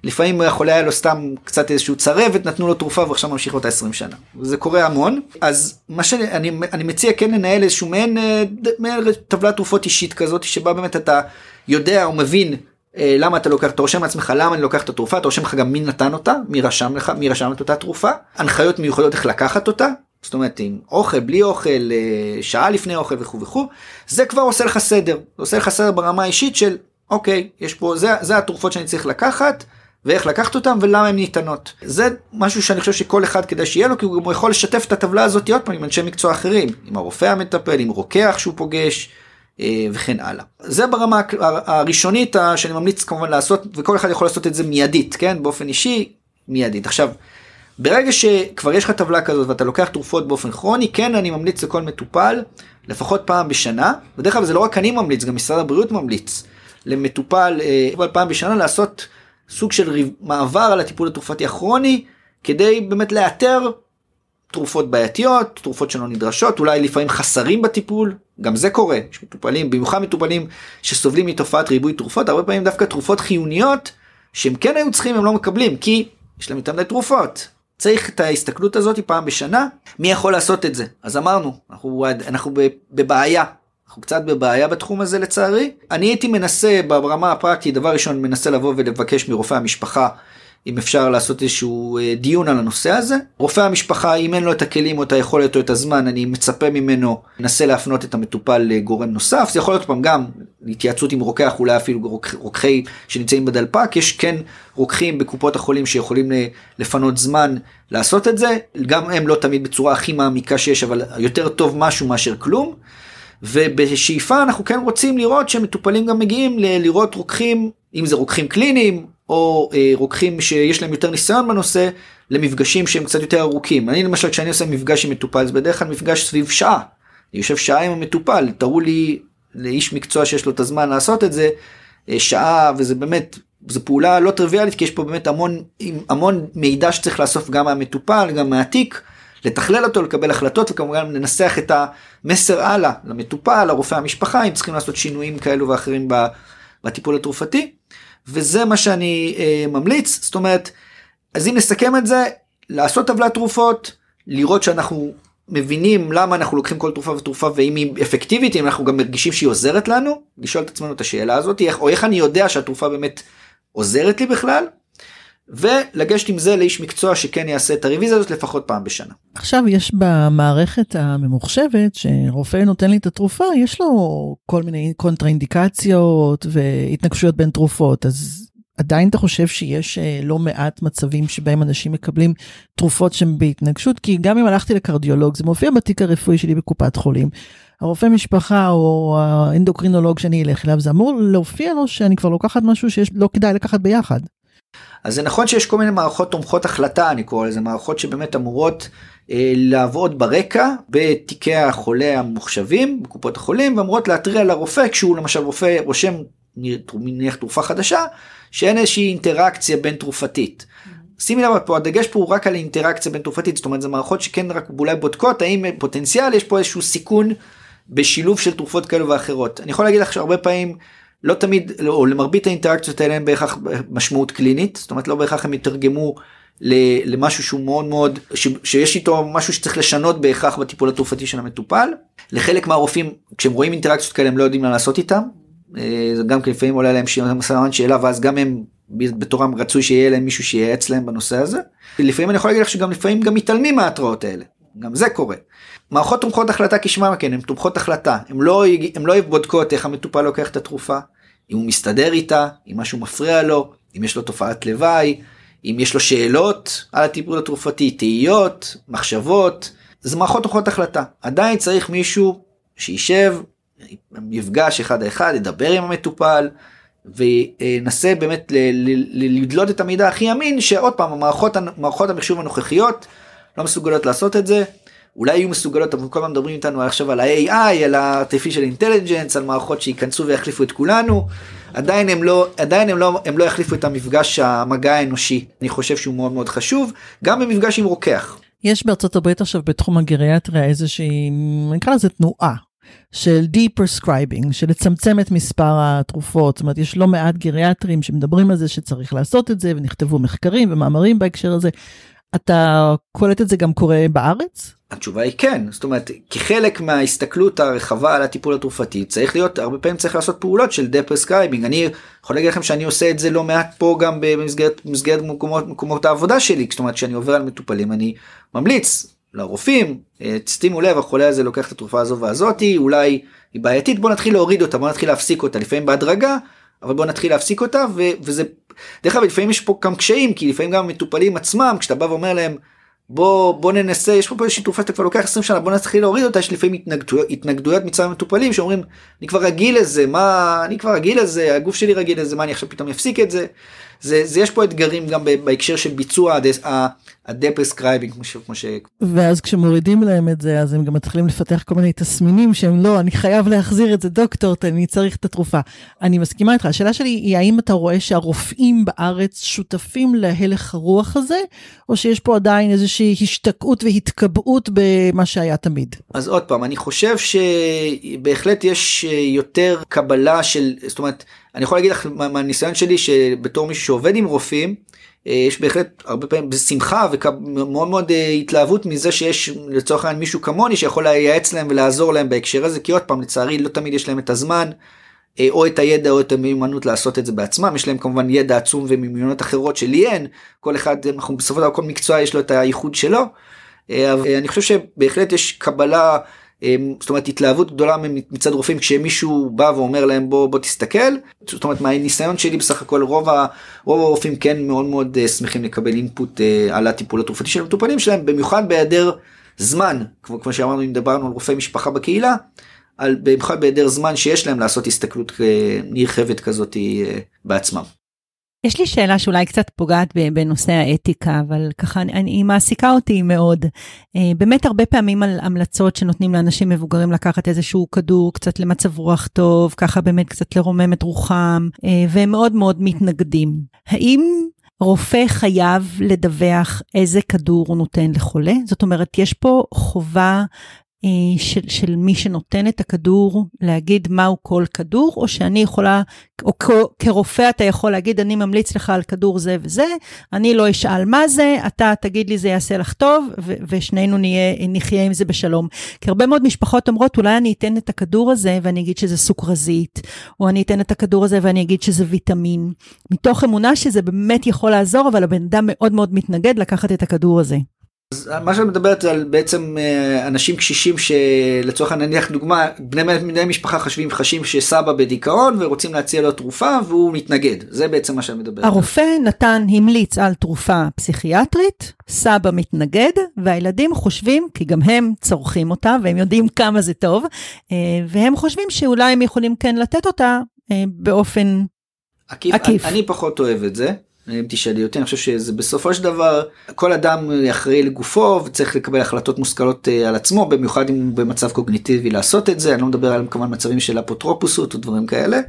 לפעמים החולה היה לו סתם קצת איזשהו צרבת, נתנו לו תרופה ועכשיו ממשיך אותה 20 שנה. זה קורה המון. אז מה שאני אני מציע כן לנהל איזשהו מעין, אה, מעין טבלת תרופות אישית כזאת, שבה באמת אתה יודע או מבין אה, למה אתה לוקח, אתה רושם לעצמך למה אני לוקח את התרופה, אתה רושם לך גם מי נתן אותה, מי רשם לך, מי רשם את אותה תרופה, הנחיות מיוחדות איך לקחת אותה, זאת אומרת עם אוכל בלי אוכל אה, שעה לפני אוכל וכו' וכו' זה כבר עושה לך סדר זה עושה לך סדר ברמה האישית של אוקיי יש פה זה זה התרופות שאני צריך לקחת ואיך לקחת אותם ולמה הן ניתנות זה משהו שאני חושב שכל אחד כדאי שיהיה לו כי הוא יכול לשתף את הטבלה הזאת עוד פעם עם אנשי מקצוע אחרים עם הרופא המטפל עם רוקח שהוא פוגש. אה, וכן הלאה. זה ברמה הראשונית שאני ממליץ כמובן לעשות וכל אחד יכול לעשות את זה מיידית כן באופן אישי מיידית עכשיו ברגע שכבר יש לך טבלה כזאת ואתה לוקח תרופות באופן כרוני, כן אני ממליץ לכל מטופל, לפחות פעם בשנה, בדרך כלל זה לא רק אני ממליץ, גם משרד הבריאות ממליץ, למטופל אה, פעם בשנה לעשות סוג של מעבר על הטיפול התרופתי הכרוני, כדי באמת לאתר תרופות בעייתיות, תרופות שלא נדרשות, אולי לפעמים חסרים בטיפול, גם זה קורה, יש מטופלים, במיוחד מטופלים שסובלים מתופעת ריבוי תרופות, הרבה פעמים דווקא תרופות חיוניות שהם כן היו צריכים הם לא מקבלים, כי יש להם יותר מדי תרופות, צריך את ההסתכלות הזאת פעם בשנה, מי יכול לעשות את זה? אז אמרנו, אנחנו, אנחנו בבעיה, אנחנו קצת בבעיה בתחום הזה לצערי. אני הייתי מנסה ברמה הפרקטית, דבר ראשון מנסה לבוא ולבקש מרופא המשפחה אם אפשר לעשות איזשהו אה, דיון על הנושא הזה. רופא המשפחה, אם אין לו את הכלים או את היכולת או את הזמן, אני מצפה ממנו, מנסה להפנות את המטופל לגורם נוסף. זה יכול להיות פעם גם התייעצות עם רוקח, אולי אפילו רוק, רוקחי שנמצאים בדלפק. יש כן רוקחים בקופות החולים שיכולים לפנות זמן לעשות את זה. גם הם לא תמיד בצורה הכי מעמיקה שיש, אבל יותר טוב משהו מאשר כלום. ובשאיפה אנחנו כן רוצים לראות שמטופלים גם מגיעים לראות רוקחים, אם זה רוקחים קליניים או אה, רוקחים שיש להם יותר ניסיון בנושא, למפגשים שהם קצת יותר ארוכים. אני למשל כשאני עושה מפגש עם מטופל זה בדרך כלל מפגש סביב שעה. אני יושב שעה עם המטופל, תראו לי לאיש מקצוע שיש לו את הזמן לעשות את זה, אה, שעה וזה באמת, זו פעולה לא טריוויאלית כי יש פה באמת המון, המון מידע שצריך לאסוף גם מהמטופל, גם מהתיק. לתכלל אותו, לקבל החלטות וכמובן לנסח את המסר הלאה למטופל, לרופא המשפחה, אם צריכים לעשות שינויים כאלו ואחרים בטיפול התרופתי. וזה מה שאני אה, ממליץ, זאת אומרת, אז אם נסכם את זה, לעשות טבלת תרופות, לראות שאנחנו מבינים למה אנחנו לוקחים כל תרופה ותרופה ואם היא אפקטיבית, אם אנחנו גם מרגישים שהיא עוזרת לנו, לשאול את עצמנו את השאלה הזאת, או איך אני יודע שהתרופה באמת עוזרת לי בכלל, ולגשת עם זה לאיש מקצוע שכן יעשה את הרוויזיה הזאת לפחות פעם בשנה. עכשיו יש במערכת הממוחשבת שרופא נותן לי את התרופה, יש לו כל מיני קונטרה אינדיקציות והתנגשויות בין תרופות, אז עדיין אתה חושב שיש אה, לא מעט מצבים שבהם אנשים מקבלים תרופות שהן בהתנגשות? כי גם אם הלכתי לקרדיולוג, זה מופיע בתיק הרפואי שלי בקופת חולים. הרופא משפחה או האנדוקרינולוג שאני אלך אליו, זה אמור להופיע לו שאני כבר לוקחת משהו שלא כדאי לקחת ביחד. אז זה נכון שיש כל מיני מערכות תומכות החלטה, אני קורא לזה, מערכות שבאמת אמורות אה, לעבוד ברקע בתיקי החולה הממוחשבים בקופות החולים, ואמורות להתריע לרופא כשהוא למשל רופא רושם נניח תרופה חדשה, שאין איזושהי אינטראקציה בין תרופתית. שימי לב פה הדגש פה הוא רק על אינטראקציה בין תרופתית זאת אומרת זה מערכות שכן רק אולי בודקות האם פוטנציאל יש פה איזשהו סיכון בשילוב של תרופות כאלו ואחרות אני יכול להגיד לך שהרבה פעמים לא תמיד או למרבית האינטראקציות האלה הם בהכרח משמעות קלינית זאת אומרת לא בהכרח הם יתרגמו למשהו שהוא מאוד מאוד שיש איתו משהו שצריך לשנות בהכרח בטיפול התרופתי של המטופל לחלק מהרופאים כשהם רואים אינטראקציות כאלה הם לא יודעים מה לעשות איתם אה, גם כי לפעמים עולה להם שאלה ואז גם הם בתורם רצוי שיהיה להם מישהו שייעץ להם בנושא הזה. לפעמים אני יכול להגיד לך שגם לפעמים גם מתעלמים מההתראות האלה. גם זה קורה. מערכות תומכות החלטה כשמה כן הן תומכות החלטה. הן לא הן לא בודקות איך המטופל לוקח את התרופה. אם הוא מסתדר איתה אם משהו מפריע לו אם יש לו תופעת לוואי אם יש לו שאלות על הטיפול התרופתי תהיות מחשבות זה מערכות תומכות החלטה. עדיין צריך מישהו שישב מפגש אחד על אחד ידבר עם המטופל וינסה באמת לדלות את המידע הכי אמין שעוד פעם המערכות מערכות המחשוב הנוכחיות לא מסוגלות לעשות את זה. אולי יהיו מסוגלות אבל כל הזמן מדברים איתנו עכשיו על ה-AI על ה-artificial intelligence על מערכות שייכנסו ויחליפו את כולנו עדיין הם לא עדיין הם לא הם לא יחליפו את המפגש המגע האנושי אני חושב שהוא מאוד מאוד חשוב גם במפגש עם רוקח. יש בארצות הברית עכשיו בתחום הגריאטריה איזושהי נקרא לזה תנועה של de-prescribing, של לצמצם את מספר התרופות. זאת אומרת, יש לא מעט גריאטרים שמדברים על זה שצריך לעשות את זה, ונכתבו מחקרים ומאמרים בהקשר הזה. אתה קולט את זה גם קורה בארץ? התשובה היא כן, זאת אומרת, כחלק מההסתכלות הרחבה על הטיפול התרופתי, צריך להיות, הרבה פעמים צריך לעשות פעולות של de-prescribing. אני יכול להגיד לכם שאני עושה את זה לא מעט פה גם במסגרת, במסגרת מקומות, מקומות העבודה שלי, זאת אומרת, כשאני עובר על מטופלים, אני ממליץ לרופאים, אה, שימו לב החולה הזה לוקח את התרופה הזו והזאתי, אולי היא בעייתית, בוא נתחיל להוריד אותה, בוא נתחיל להפסיק אותה, לפעמים בהדרגה, אבל בוא נתחיל להפסיק אותה, ו- וזה, דרך אגב לפעמים יש פה גם קשיים, כי לפעמים גם המטופלים עצמם, כשאתה בא ואומר להם, בוא בוא ננסה יש פה איזושהי תרופה שאתה כבר לוקח 20 שנה בוא נתחיל להוריד אותה יש לפעמים התנגדויות התנגדויות מצד המטופלים שאומרים אני כבר רגיל לזה מה אני כבר רגיל לזה הגוף שלי רגיל לזה מה אני עכשיו פתאום אפסיק את זה זה, זה יש פה אתגרים גם בהקשר של ביצוע ה deprescribing כמו ש... ואז כשמורידים להם את זה אז הם גם מתחילים לפתח כל מיני תסמינים שהם לא אני חייב להחזיר את זה דוקטור אני צריך את התרופה. אני מסכימה איתך השאלה שלי היא האם אתה רואה שהרופאים בארץ שותפים להלך הרוח הזה או שיש פה עדיין איזושהי השתקעות והתקבעות במה שהיה תמיד. אז עוד פעם אני חושב שבהחלט יש יותר קבלה של זאת אומרת. אני יכול להגיד לך מהניסיון שלי שבתור מישהו שעובד עם רופאים, אה, יש בהחלט הרבה פעמים בשמחה ומאוד מאוד אה, התלהבות מזה שיש לצורך העניין מישהו כמוני שיכול לייעץ להם ולעזור להם בהקשר הזה כי עוד פעם לצערי לא תמיד יש להם את הזמן אה, או את הידע או את המיומנות לעשות את זה בעצמם יש להם כמובן ידע עצום ומיומנות אחרות שלי אין כל אחד אנחנו בסופו של דבר כל מקצוע יש לו את הייחוד שלו. אני חושב שבהחלט יש קבלה זאת אומרת התלהבות גדולה מצד רופאים כשמישהו בא ואומר להם בוא בוא תסתכל זאת אומרת מהניסיון שלי בסך הכל רוב רוב הרופאים כן מאוד מאוד אה, שמחים לקבל אינפוט אה, על הטיפול התרופתי של המטופלים שלהם במיוחד בהיעדר זמן כמו, כמו שאמרנו אם דיברנו על רופאי משפחה בקהילה על במיוחד בהיעדר זמן שיש להם לעשות הסתכלות אה, נרחבת כזאת בעצמם. יש לי שאלה שאולי קצת פוגעת בנושא האתיקה, אבל ככה אני, היא מעסיקה אותי מאוד. אה, באמת הרבה פעמים על המלצות שנותנים לאנשים מבוגרים לקחת איזשהו כדור קצת למצב רוח טוב, ככה באמת קצת לרומם את רוחם, אה, והם מאוד מאוד מתנגדים. האם רופא חייב לדווח איזה כדור הוא נותן לחולה? זאת אומרת, יש פה חובה של, של מי שנותן את הכדור להגיד מהו כל כדור, או שאני יכולה, או כרופא אתה יכול להגיד, אני ממליץ לך על כדור זה וזה, אני לא אשאל מה זה, אתה תגיד לי זה יעשה לך טוב, ו- ושנינו נהיה, נחיה עם זה בשלום. כי הרבה מאוד משפחות אומרות, אולי אני אתן את הכדור הזה ואני אגיד שזה סוכרזית, או אני אתן את הכדור הזה ואני אגיד שזה ויטמין, מתוך אמונה שזה באמת יכול לעזור, אבל הבן אדם מאוד מאוד מתנגד לקחת את הכדור הזה. אז מה שאת מדברת על בעצם אה, אנשים קשישים שלצורך העניין נניח דוגמה בני, משפחה חשבים חשים שסבא בדיכאון ורוצים להציע לו תרופה והוא מתנגד זה בעצם מה שאת מדברת. הרופא נתן המליץ על תרופה פסיכיאטרית סבא מתנגד והילדים חושבים כי גם הם צורכים אותה והם יודעים כמה זה טוב אה, והם חושבים שאולי הם יכולים כן לתת אותה אה, באופן עקיף. אני פחות אוהב את זה. אם תשאלי אותי, אני חושב שזה בסופו של דבר, כל אדם אחראי לגופו וצריך לקבל החלטות מושכלות אה, על עצמו, במיוחד אם הוא במצב קוגניטיבי לעשות את זה, אני לא מדבר על כמובן מצבים של אפוטרופוסות או דברים כאלה.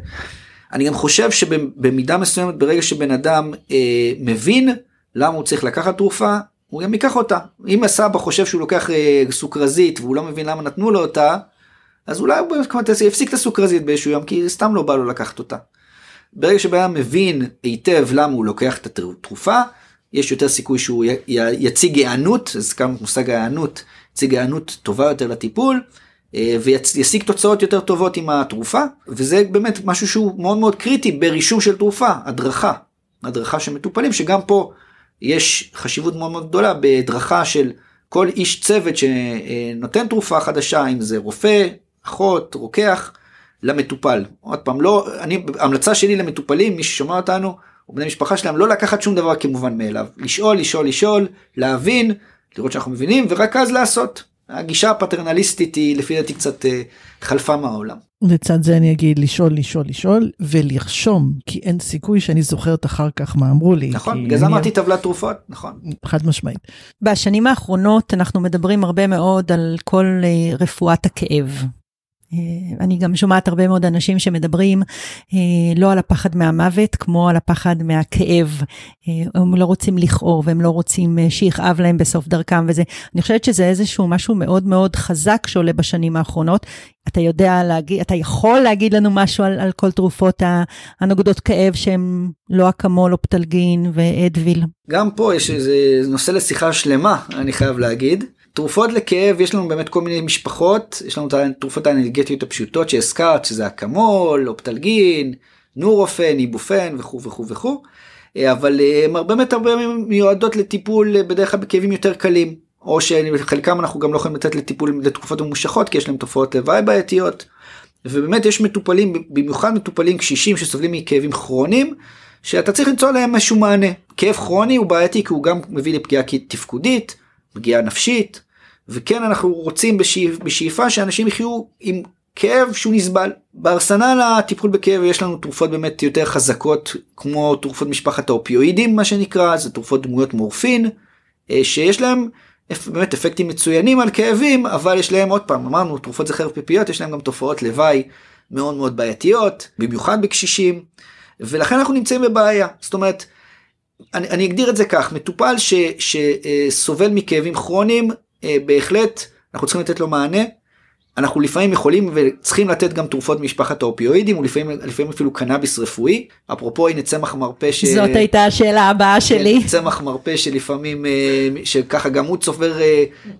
אני גם חושב שבמידה מסוימת ברגע שבן אדם אה, מבין למה הוא צריך לקחת תרופה, הוא גם ייקח אותה. אם הסבא חושב שהוא לוקח אה, סוכרזית והוא לא מבין למה נתנו לו אותה, אז אולי הוא יפסיק את הסוכרזית באיזשהו יום כי סתם לא בא לו לקחת אותה. ברגע שבן אדם מבין היטב למה הוא לוקח את התרופה, יש יותר סיכוי שהוא יציג היענות, אז כאן מושג ההיענות, יציג היענות טובה יותר לטיפול, אה, וישיג תוצאות יותר טובות עם התרופה, וזה באמת משהו שהוא מאוד מאוד קריטי ברישום של תרופה, הדרכה, הדרכה של מטופלים, שגם פה יש חשיבות מאוד מאוד גדולה בהדרכה של כל איש צוות שנותן תרופה חדשה, אם זה רופא, אחות, רוקח, למטופל. עוד פעם, לא, אני, המלצה שלי למטופלים, מי ששומע אותנו, או בני משפחה שלהם, לא לקחת שום דבר כמובן מאליו. לשאול, לשאול, לשאול, להבין, לראות שאנחנו מבינים, ורק אז לעשות. הגישה הפטרנליסטית היא לפי דעתי קצת אה, חלפה מהעולם. לצד זה אני אגיד לשאול, לשאול, לשאול, ולרשום, כי אין סיכוי שאני זוכרת אחר כך מה אמרו לי. נכון, בגלל זה אמרתי טבלת תרופות, נכון. חד משמעית. בשנים האחרונות אנחנו מדברים הרבה מאוד על כל אה, רפואת הכאב. אה, אני גם שומעת הרבה מאוד אנשים שמדברים אה, לא על הפחד מהמוות, כמו על הפחד מהכאב. אה, הם לא רוצים לכאוב, הם לא רוצים שיכאב להם בסוף דרכם וזה. אני חושבת שזה איזשהו משהו מאוד מאוד חזק שעולה בשנים האחרונות. אתה יודע להגיד, אתה יכול להגיד לנו משהו על, על כל תרופות הנוגדות כאב שהן לא אקמול, אופטלגין ואדוויל? גם פה יש איזה נושא לשיחה שלמה, אני חייב להגיד. תרופות לכאב יש לנו באמת כל מיני משפחות יש לנו את התרופות האנרגטיות הפשוטות שהזכרת שזה אקמול אופטלגין נורופן איבופן וכו' וכו' וכו' אבל אה, הן באמת הרבה מיועדות לטיפול אה, בדרך כלל בכאבים יותר קלים. או שחלקם אנחנו גם לא יכולים לתת לטיפול לתקופות ממושכות כי יש להם תופעות לוואי בעייתיות. ובאמת יש מטופלים במיוחד מטופלים קשישים שסובלים מכאבים כרוניים שאתה צריך למצוא להם איזשהו מענה. כאב כרוני הוא בעייתי כי הוא גם מביא לפגיעה תפקודית פגיעה נפשית וכן אנחנו רוצים בשאיפ, בשאיפה שאנשים יחיו עם כאב שהוא נסבל. בארסנל הטיפול בכאב יש לנו תרופות באמת יותר חזקות כמו תרופות משפחת האופיואידים מה שנקרא זה תרופות דמויות מורפין אה, שיש להם באמת אפקטים מצוינים על כאבים אבל יש להם עוד פעם אמרנו תרופות חרב פיפיות יש להם גם תופעות לוואי מאוד מאוד בעייתיות במיוחד בקשישים ולכן אנחנו נמצאים בבעיה זאת אומרת אני, אני אגדיר את זה כך מטופל ש, שסובל מכאבים כרוניים אה, בהחלט אנחנו צריכים לתת לו מענה. אנחנו לפעמים יכולים וצריכים לתת גם תרופות משפחת האופיואידים ולפעמים לפעמים אפילו קנאביס רפואי אפרופו הנה צמח מרפא ש... זאת הייתה השאלה הבאה שלי. כן, צמח מרפא שלפעמים אה, שככה גם הוא צובר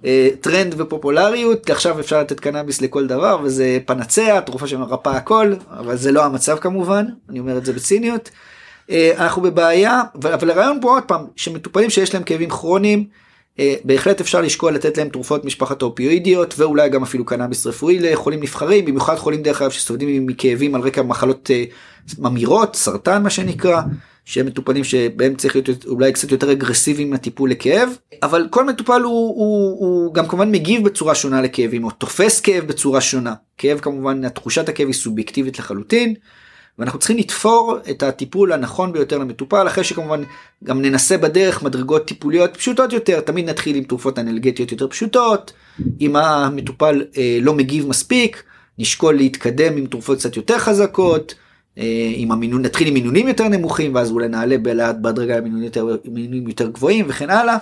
אה, טרנד ופופולריות עכשיו אפשר לתת קנאביס לכל דבר וזה פנצע תרופה שמרפאה הכל אבל זה לא המצב כמובן אני אומר את זה בציניות. אנחנו בבעיה אבל הרעיון פה עוד פעם שמטופלים שיש להם כאבים כרוניים. אה, בהחלט אפשר לשקול לתת להם תרופות משפחת האופיואידיות ואולי גם אפילו קנאביס רפואי לחולים נבחרים במיוחד חולים דרך אגב שסובלים מכאבים על רקע מחלות אה, ממירות סרטן מה שנקרא שהם מטופלים שבהם צריך להיות אולי קצת יותר אגרסיביים לטיפול לכאב אבל כל מטופל הוא, הוא, הוא גם כמובן מגיב בצורה שונה לכאבים או תופס כאב בצורה שונה כאב כמובן תחושת הכאב היא סובייקטיבית לחלוטין. ואנחנו צריכים לתפור את הטיפול הנכון ביותר למטופל אחרי שכמובן גם ננסה בדרך מדרגות טיפוליות פשוטות יותר. תמיד נתחיל עם תרופות אנלגטיות יותר פשוטות. אם המטופל אה, לא מגיב מספיק נשקול להתקדם עם תרופות קצת יותר חזקות. אה, עם המינון נתחיל עם מינונים יותר נמוכים ואז אולי נעלה בהדרגה למינונים יותר, יותר גבוהים וכן הלאה.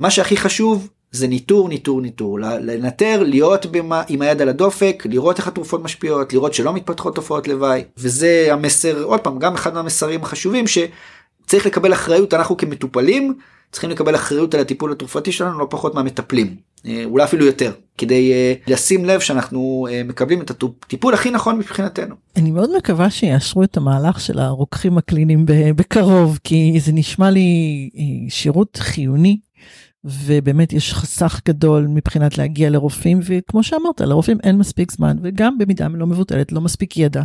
מה שהכי חשוב זה ניטור, ניטור, ניטור, לנטר, להיות במה, עם היד על הדופק, לראות איך התרופות משפיעות, לראות שלא מתפתחות תופעות לוואי, וזה המסר, עוד פעם, גם אחד מהמסרים החשובים שצריך לקבל אחריות, אנחנו כמטופלים, צריכים לקבל אחריות על הטיפול התרופתי שלנו, לא פחות מהמטפלים, אה, אולי אפילו יותר, כדי אה, לשים לב שאנחנו אה, מקבלים את הטיפול הכי נכון מבחינתנו. אני מאוד מקווה שיאשרו את המהלך של הרוקחים הקליניים בקרוב, כי זה נשמע לי שירות חיוני ובאמת יש חסך גדול מבחינת להגיע לרופאים, וכמו שאמרת, לרופאים אין מספיק זמן, וגם במידה לא מבוטלת, לא מספיק ידע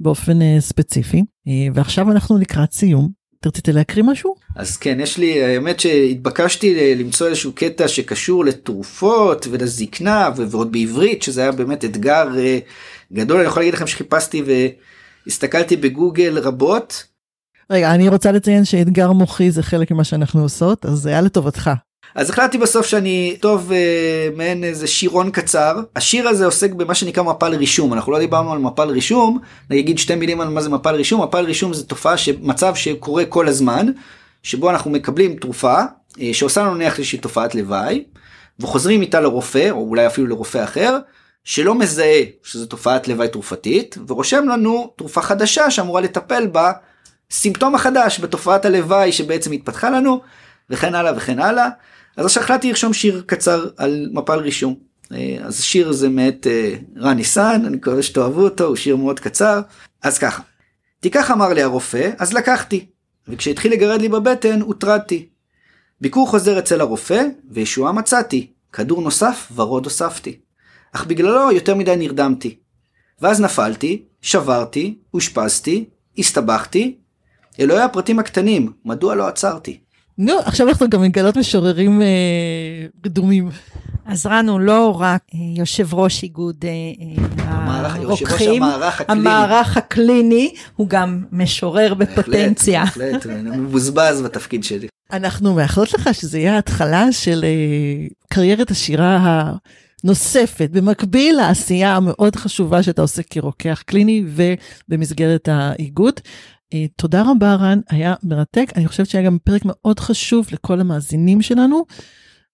באופן uh, ספציפי. Uh, ועכשיו אנחנו לקראת סיום. רצית להקריא משהו? אז כן, יש לי, האמת שהתבקשתי למצוא איזשהו קטע שקשור לתרופות ולזקנה, ועוד בעברית, שזה היה באמת אתגר uh, גדול. אני יכול להגיד לכם שחיפשתי והסתכלתי בגוגל רבות. רגע, אני רוצה לציין שאתגר מוחי זה חלק ממה שאנחנו עושות, אז זה היה לטובתך. אז החלטתי בסוף שאני טוב אה, מעין איזה שירון קצר. השיר הזה עוסק במה שנקרא מפל רישום. אנחנו לא דיברנו על מפל רישום, אני אגיד שתי מילים על מה זה מפל רישום. מפל רישום זה תופעה, מצב שקורה כל הזמן, שבו אנחנו מקבלים תרופה אה, שעושה לנו נניח איזושהי תופעת לוואי, וחוזרים איתה לרופא, או אולי אפילו לרופא אחר, שלא מזהה שזו תופעת לוואי תרופתית, ורושם לנו תרופה חדשה שאמורה לטפל בסימפטום החדש, בתופעת הלוואי שבעצם התפתחה לנו, וכן הלאה וכן הלאה. אז עכשיו החלטתי לרשום שיר קצר על מפל רישום. אה, אז שיר זה מאת אה, רן ניסן, אני מקווה שתאהבו אותו, הוא שיר מאוד קצר. אז ככה, תיקח אמר לי הרופא, אז לקחתי. וכשהתחיל לגרד לי בבטן, הוטרדתי. ביקור חוזר אצל הרופא, וישועה מצאתי. כדור נוסף, ורוד הוספתי. אך בגללו יותר מדי נרדמתי. ואז נפלתי, שברתי, אושפזתי, הסתבכתי. אלוהי הפרטים הקטנים, מדוע לא עצרתי? נו, עכשיו אנחנו גם מגלות משוררים אה, רדומים. אז רן הוא לא רק אה, יושב ראש איגוד אה, הרוקחים, המערך הקליני. המערך הקליני, הוא גם משורר בפוטנציה. בהחלט, אני מבוזבז בתפקיד שלי. אנחנו מאחלות לך שזה יהיה ההתחלה של קריירת השירה הנוספת, במקביל לעשייה המאוד חשובה שאתה עושה כרוקח קליני ובמסגרת האיגוד. אה, תודה רבה רן, היה מרתק. אני חושבת שהיה גם פרק מאוד חשוב לכל המאזינים שלנו,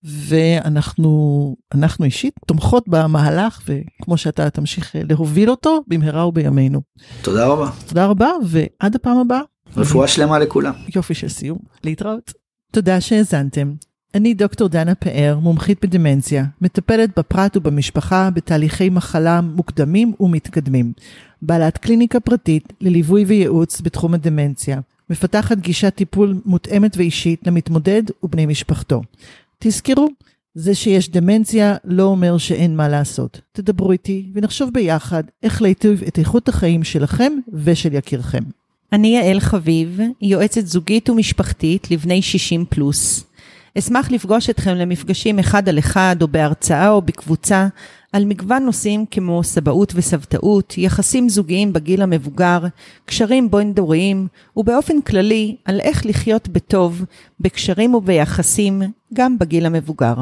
ואנחנו אנחנו אישית תומכות במהלך, וכמו שאתה תמשיך אה, להוביל אותו במהרה ובימינו. תודה רבה. תודה רבה, ועד הפעם הבאה. רפואה שלמה לכולם. יופי של סיום. להתראות. תודה שהאזנתם. אני דוקטור דנה פאר, מומחית בדמנציה, מטפלת בפרט ובמשפחה בתהליכי מחלה מוקדמים ומתקדמים. בעלת קליניקה פרטית לליווי וייעוץ בתחום הדמנציה. מפתחת גישת טיפול מותאמת ואישית למתמודד ובני משפחתו. תזכרו, זה שיש דמנציה לא אומר שאין מה לעשות. תדברו איתי ונחשוב ביחד איך להיטיב את איכות החיים שלכם ושל יקירכם. אני יעל חביב, יועצת זוגית ומשפחתית לבני 60 פלוס. אשמח לפגוש אתכם למפגשים אחד על אחד או בהרצאה או בקבוצה על מגוון נושאים כמו סבאות וסבתאות, יחסים זוגיים בגיל המבוגר, קשרים בין-דוריים, ובאופן כללי על איך לחיות בטוב, בקשרים וביחסים, גם בגיל המבוגר.